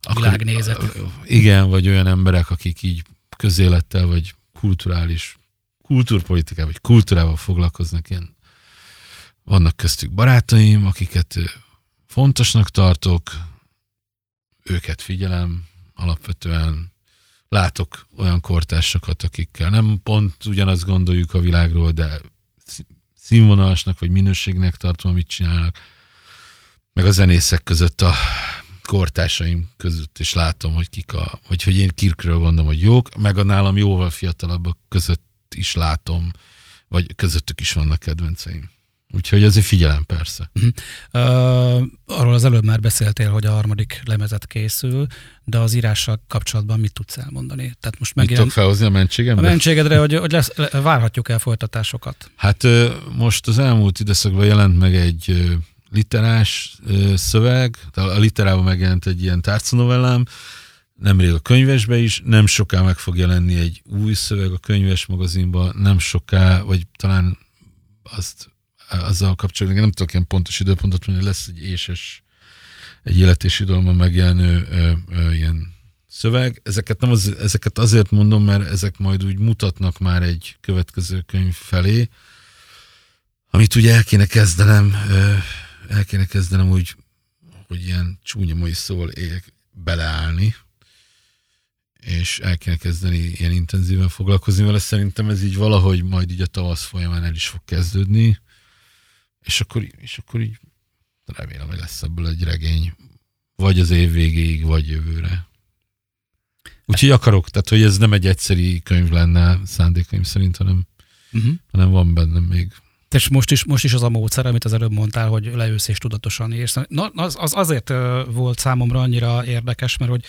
Akkor, Világnézet. Igen, vagy olyan emberek, akik így közélettel, vagy kulturális, kultúrpolitikával, vagy kultúrával foglalkoznak, ilyen vannak köztük barátaim, akiket fontosnak tartok, őket figyelem, alapvetően látok olyan kortársakat, akikkel nem pont ugyanazt gondoljuk a világról, de színvonalasnak vagy minőségnek tartom, amit csinálnak. Meg a zenészek között a kortársaim között is látom, hogy kik a, hogy, hogy én Kirkről gondolom, hogy jók, meg a nálam jóval fiatalabbak között is látom, vagy közöttük is vannak kedvenceim. Úgyhogy azért figyelem persze. Uh-huh. Uh, arról az előbb már beszéltél, hogy a harmadik lemezet készül, de az írással kapcsolatban mit tudsz elmondani? Tehát most megjelent... Mit tudok felhozni a mentségemre? A mentségedre, hogy, hogy lesz, várhatjuk el folytatásokat? Hát most az elmúlt időszakban jelent meg egy literás szöveg, a literában megjelent egy ilyen tárcanovellám, nemrég a könyvesbe is, nem soká meg fog jelenni egy új szöveg a könyves magazinban, nem soká, vagy talán azt azzal kapcsolatban, nem tudok ilyen pontos időpontot mondani, lesz egy éses, egy életési dologban megjelenő ö, ö, ilyen szöveg. Ezeket, nem az, ezeket azért mondom, mert ezek majd úgy mutatnak már egy következő könyv felé. amit ugye el kéne kezdenem, ö, el kéne kezdenem úgy, hogy ilyen csúnya mai szól éljek beleállni, és el kéne kezdeni ilyen intenzíven foglalkozni vele. Szerintem ez így valahogy majd így a tavasz folyamán el is fog kezdődni, és akkor, és akkor így remélem, hogy lesz ebből egy regény, vagy az év végéig, vagy jövőre. Úgyhogy akarok, tehát hogy ez nem egy egyszerű könyv lenne szándékaim szerint, hanem, Uh-huh. hanem van bennem még. És most is, most is az a módszer, amit az előbb mondtál, hogy leülsz és tudatosan írsz. Na, az, az azért volt számomra annyira érdekes, mert hogy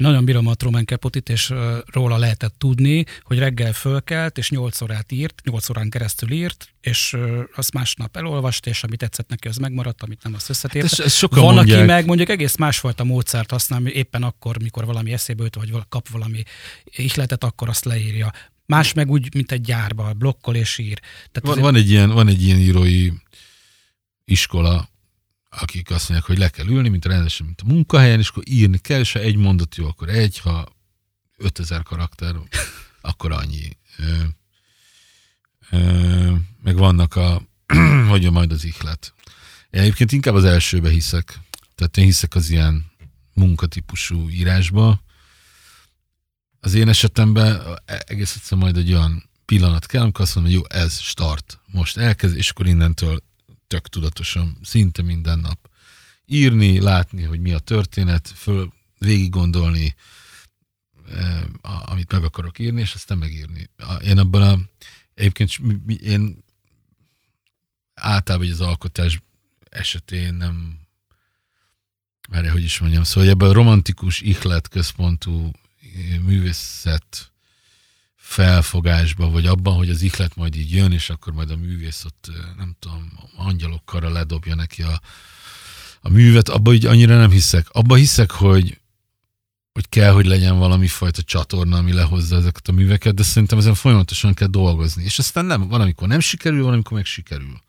nagyon bírom a Truman Capotit, és róla lehetett tudni, hogy reggel fölkelt, és 8 órát írt, 8 órán keresztül írt, és azt másnap elolvast, és ami tetszett neki, az megmaradt, amit nem, azt összetérte. Ez, ez sokan Van, mondják, aki meg mondjuk egész másfajta módszert használ, éppen akkor, mikor valami eszébe jut, vagy kap valami ihletet, akkor azt leírja. Más meg úgy, mint egy gyárba, blokkol és ír. Tehát van, azért- van, egy ilyen, van egy ilyen írói iskola, akik azt mondják, hogy le kell ülni, mint rendesen, mint a munkahelyen, és akkor írni kell, és ha egy mondat jó, akkor egy, ha 5000 karakter, akkor annyi. Ö, ö, meg vannak a, hogy majd az ihlet. Én egyébként inkább az elsőbe hiszek. Tehát én hiszek az ilyen munkatípusú írásba. Az én esetemben egész egyszerűen majd egy olyan pillanat kell, amikor azt mondom, hogy jó, ez start, most elkezd, és akkor innentől tök tudatosan, szinte minden nap írni, látni, hogy mi a történet, föl végig gondolni, eh, amit meg akarok írni, és aztán megírni. Én abban a, egyébként én általában az alkotás esetén nem erre, hogy is mondjam, szóval ebben a romantikus, ihlet központú eh, művészet felfogásba, vagy abban, hogy az ihlet majd így jön, és akkor majd a művész ott, nem tudom, angyalokkal ledobja neki a, a művet, abban így annyira nem hiszek. Abban hiszek, hogy, hogy kell, hogy legyen valami fajta csatorna, ami lehozza ezeket a műveket, de szerintem ezen folyamatosan kell dolgozni. És aztán nem, van, amikor nem sikerül, van, amikor meg sikerül.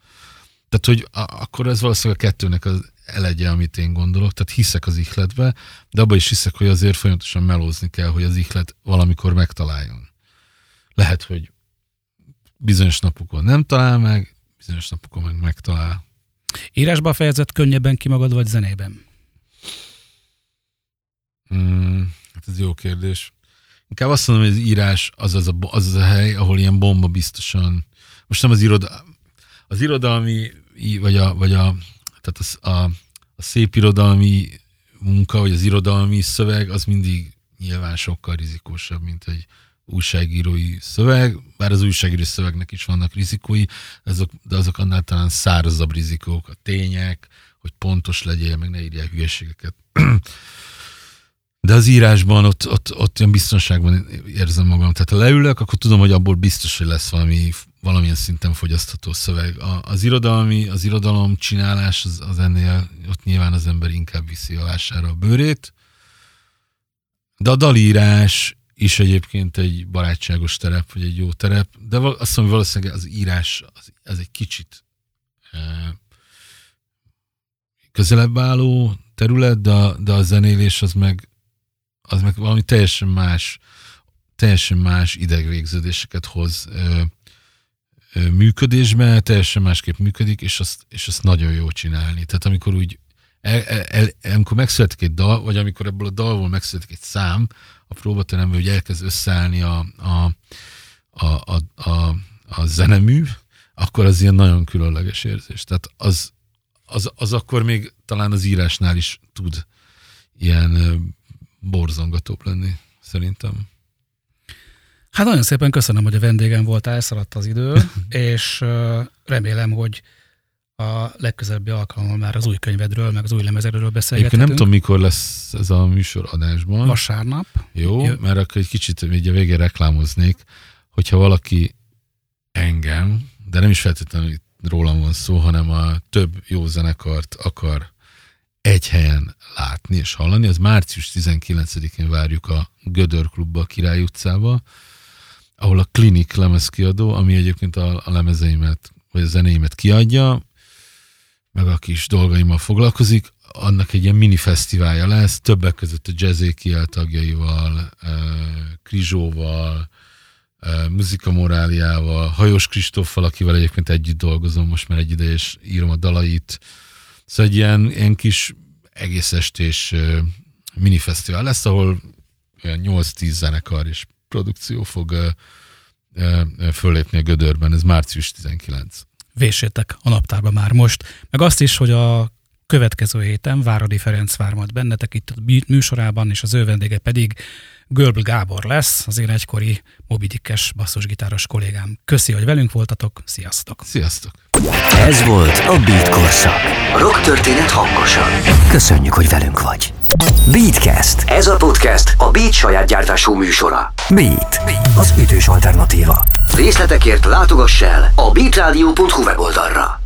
Tehát, hogy a, akkor ez valószínűleg a kettőnek az elegye, amit én gondolok, tehát hiszek az ihletbe, de abban is hiszek, hogy azért folyamatosan melózni kell, hogy az ihlet valamikor megtaláljon. Lehet, hogy bizonyos napokon nem talál meg, bizonyos napokon meg megtalál. Írásba fejezett könnyebben ki magad, vagy zenében? Mm, hát ez jó kérdés. Inkább azt mondom, hogy az írás az az a, az, az a hely, ahol ilyen bomba biztosan, most nem az iroda, az irodalmi, vagy a, vagy a tehát az, a, a szép irodalmi munka, vagy az irodalmi szöveg, az mindig nyilván sokkal rizikósabb, mint egy újságírói szöveg, bár az újságírói szövegnek is vannak rizikói, azok, de azok annál talán szárazabb rizikók, a tények, hogy pontos legyél, meg ne írjál hülyeségeket. De az írásban ott, ott, ott ilyen biztonságban érzem magam. Tehát ha leülök, akkor tudom, hogy abból biztos, hogy lesz valami, valamilyen szinten fogyasztható szöveg. A, az irodalmi, az irodalom csinálás az, az ennél, ott nyilván az ember inkább viszi a vására a bőrét. De a dalírás is egyébként egy barátságos terep, vagy egy jó terep, de azt mondom, hogy valószínűleg az írás, az, ez egy kicsit közelebb álló terület, de, de a zenélés az meg, az meg valami teljesen más, teljesen más idegvégződéseket hoz ö, ö, működésbe, teljesen másképp működik, és azt, és azt nagyon jó csinálni. Tehát amikor úgy, el, el, el, amikor megszületik egy dal, vagy amikor ebből a dalból megszületik egy szám, a próbateremben, hogy elkezd összeállni a, a, a, a, a, a zenemű, akkor az ilyen nagyon különleges érzés. Tehát az, az, az akkor még talán az írásnál is tud ilyen borzongatóbb lenni, szerintem. Hát nagyon szépen köszönöm, hogy a vendégem volt, elszaladt az idő, és remélem, hogy a legközelebbi alkalommal már az új könyvedről, meg az új lemezedről Egyébként beszélgethetünk. nem tudom, mikor lesz ez a műsor adásban. Vasárnap. Jó, Jó. mert akkor egy kicsit így a végén reklámoznék, hogyha valaki engem, de nem is feltétlenül rólam van szó, hanem a több jó zenekart akar egy helyen látni és hallani, az március 19-én várjuk a Gödör Klubba a Király utcába, ahol a Klinik lemezkiadó, ami egyébként a, a lemezeimet, vagy a zenéimet kiadja, meg a kis dolgaimmal foglalkozik, annak egy ilyen mini fesztiválja lesz, többek között a Jazzékiel tagjaival, Krizsóval, Muzika Moráliával, Hajós Kristóffal, akivel egyébként együtt dolgozom, most már egy ide, és írom a dalait. Szóval egy ilyen, ilyen kis egész estés minifesztivál lesz, ahol olyan 8-10 zenekar és produkció fog föllépni a Gödörben, ez március 19. Véssétek a naptárba már most, meg azt is, hogy a következő héten Váradi Ferenc vár majd bennetek itt a műsorában, és az ő vendége pedig Görbl Gábor lesz, az én egykori mobidikes basszusgitáros kollégám. Köszi, hogy velünk voltatok, sziasztok! Sziasztok! Ez volt a Beat Korszak. Rock történet hangosan. Köszönjük, hogy velünk vagy. Beatcast. Ez a podcast a Beat saját gyártású műsora. Beat. Az ütős alternatíva. Részletekért látogass el a beatradio.hu weboldalra.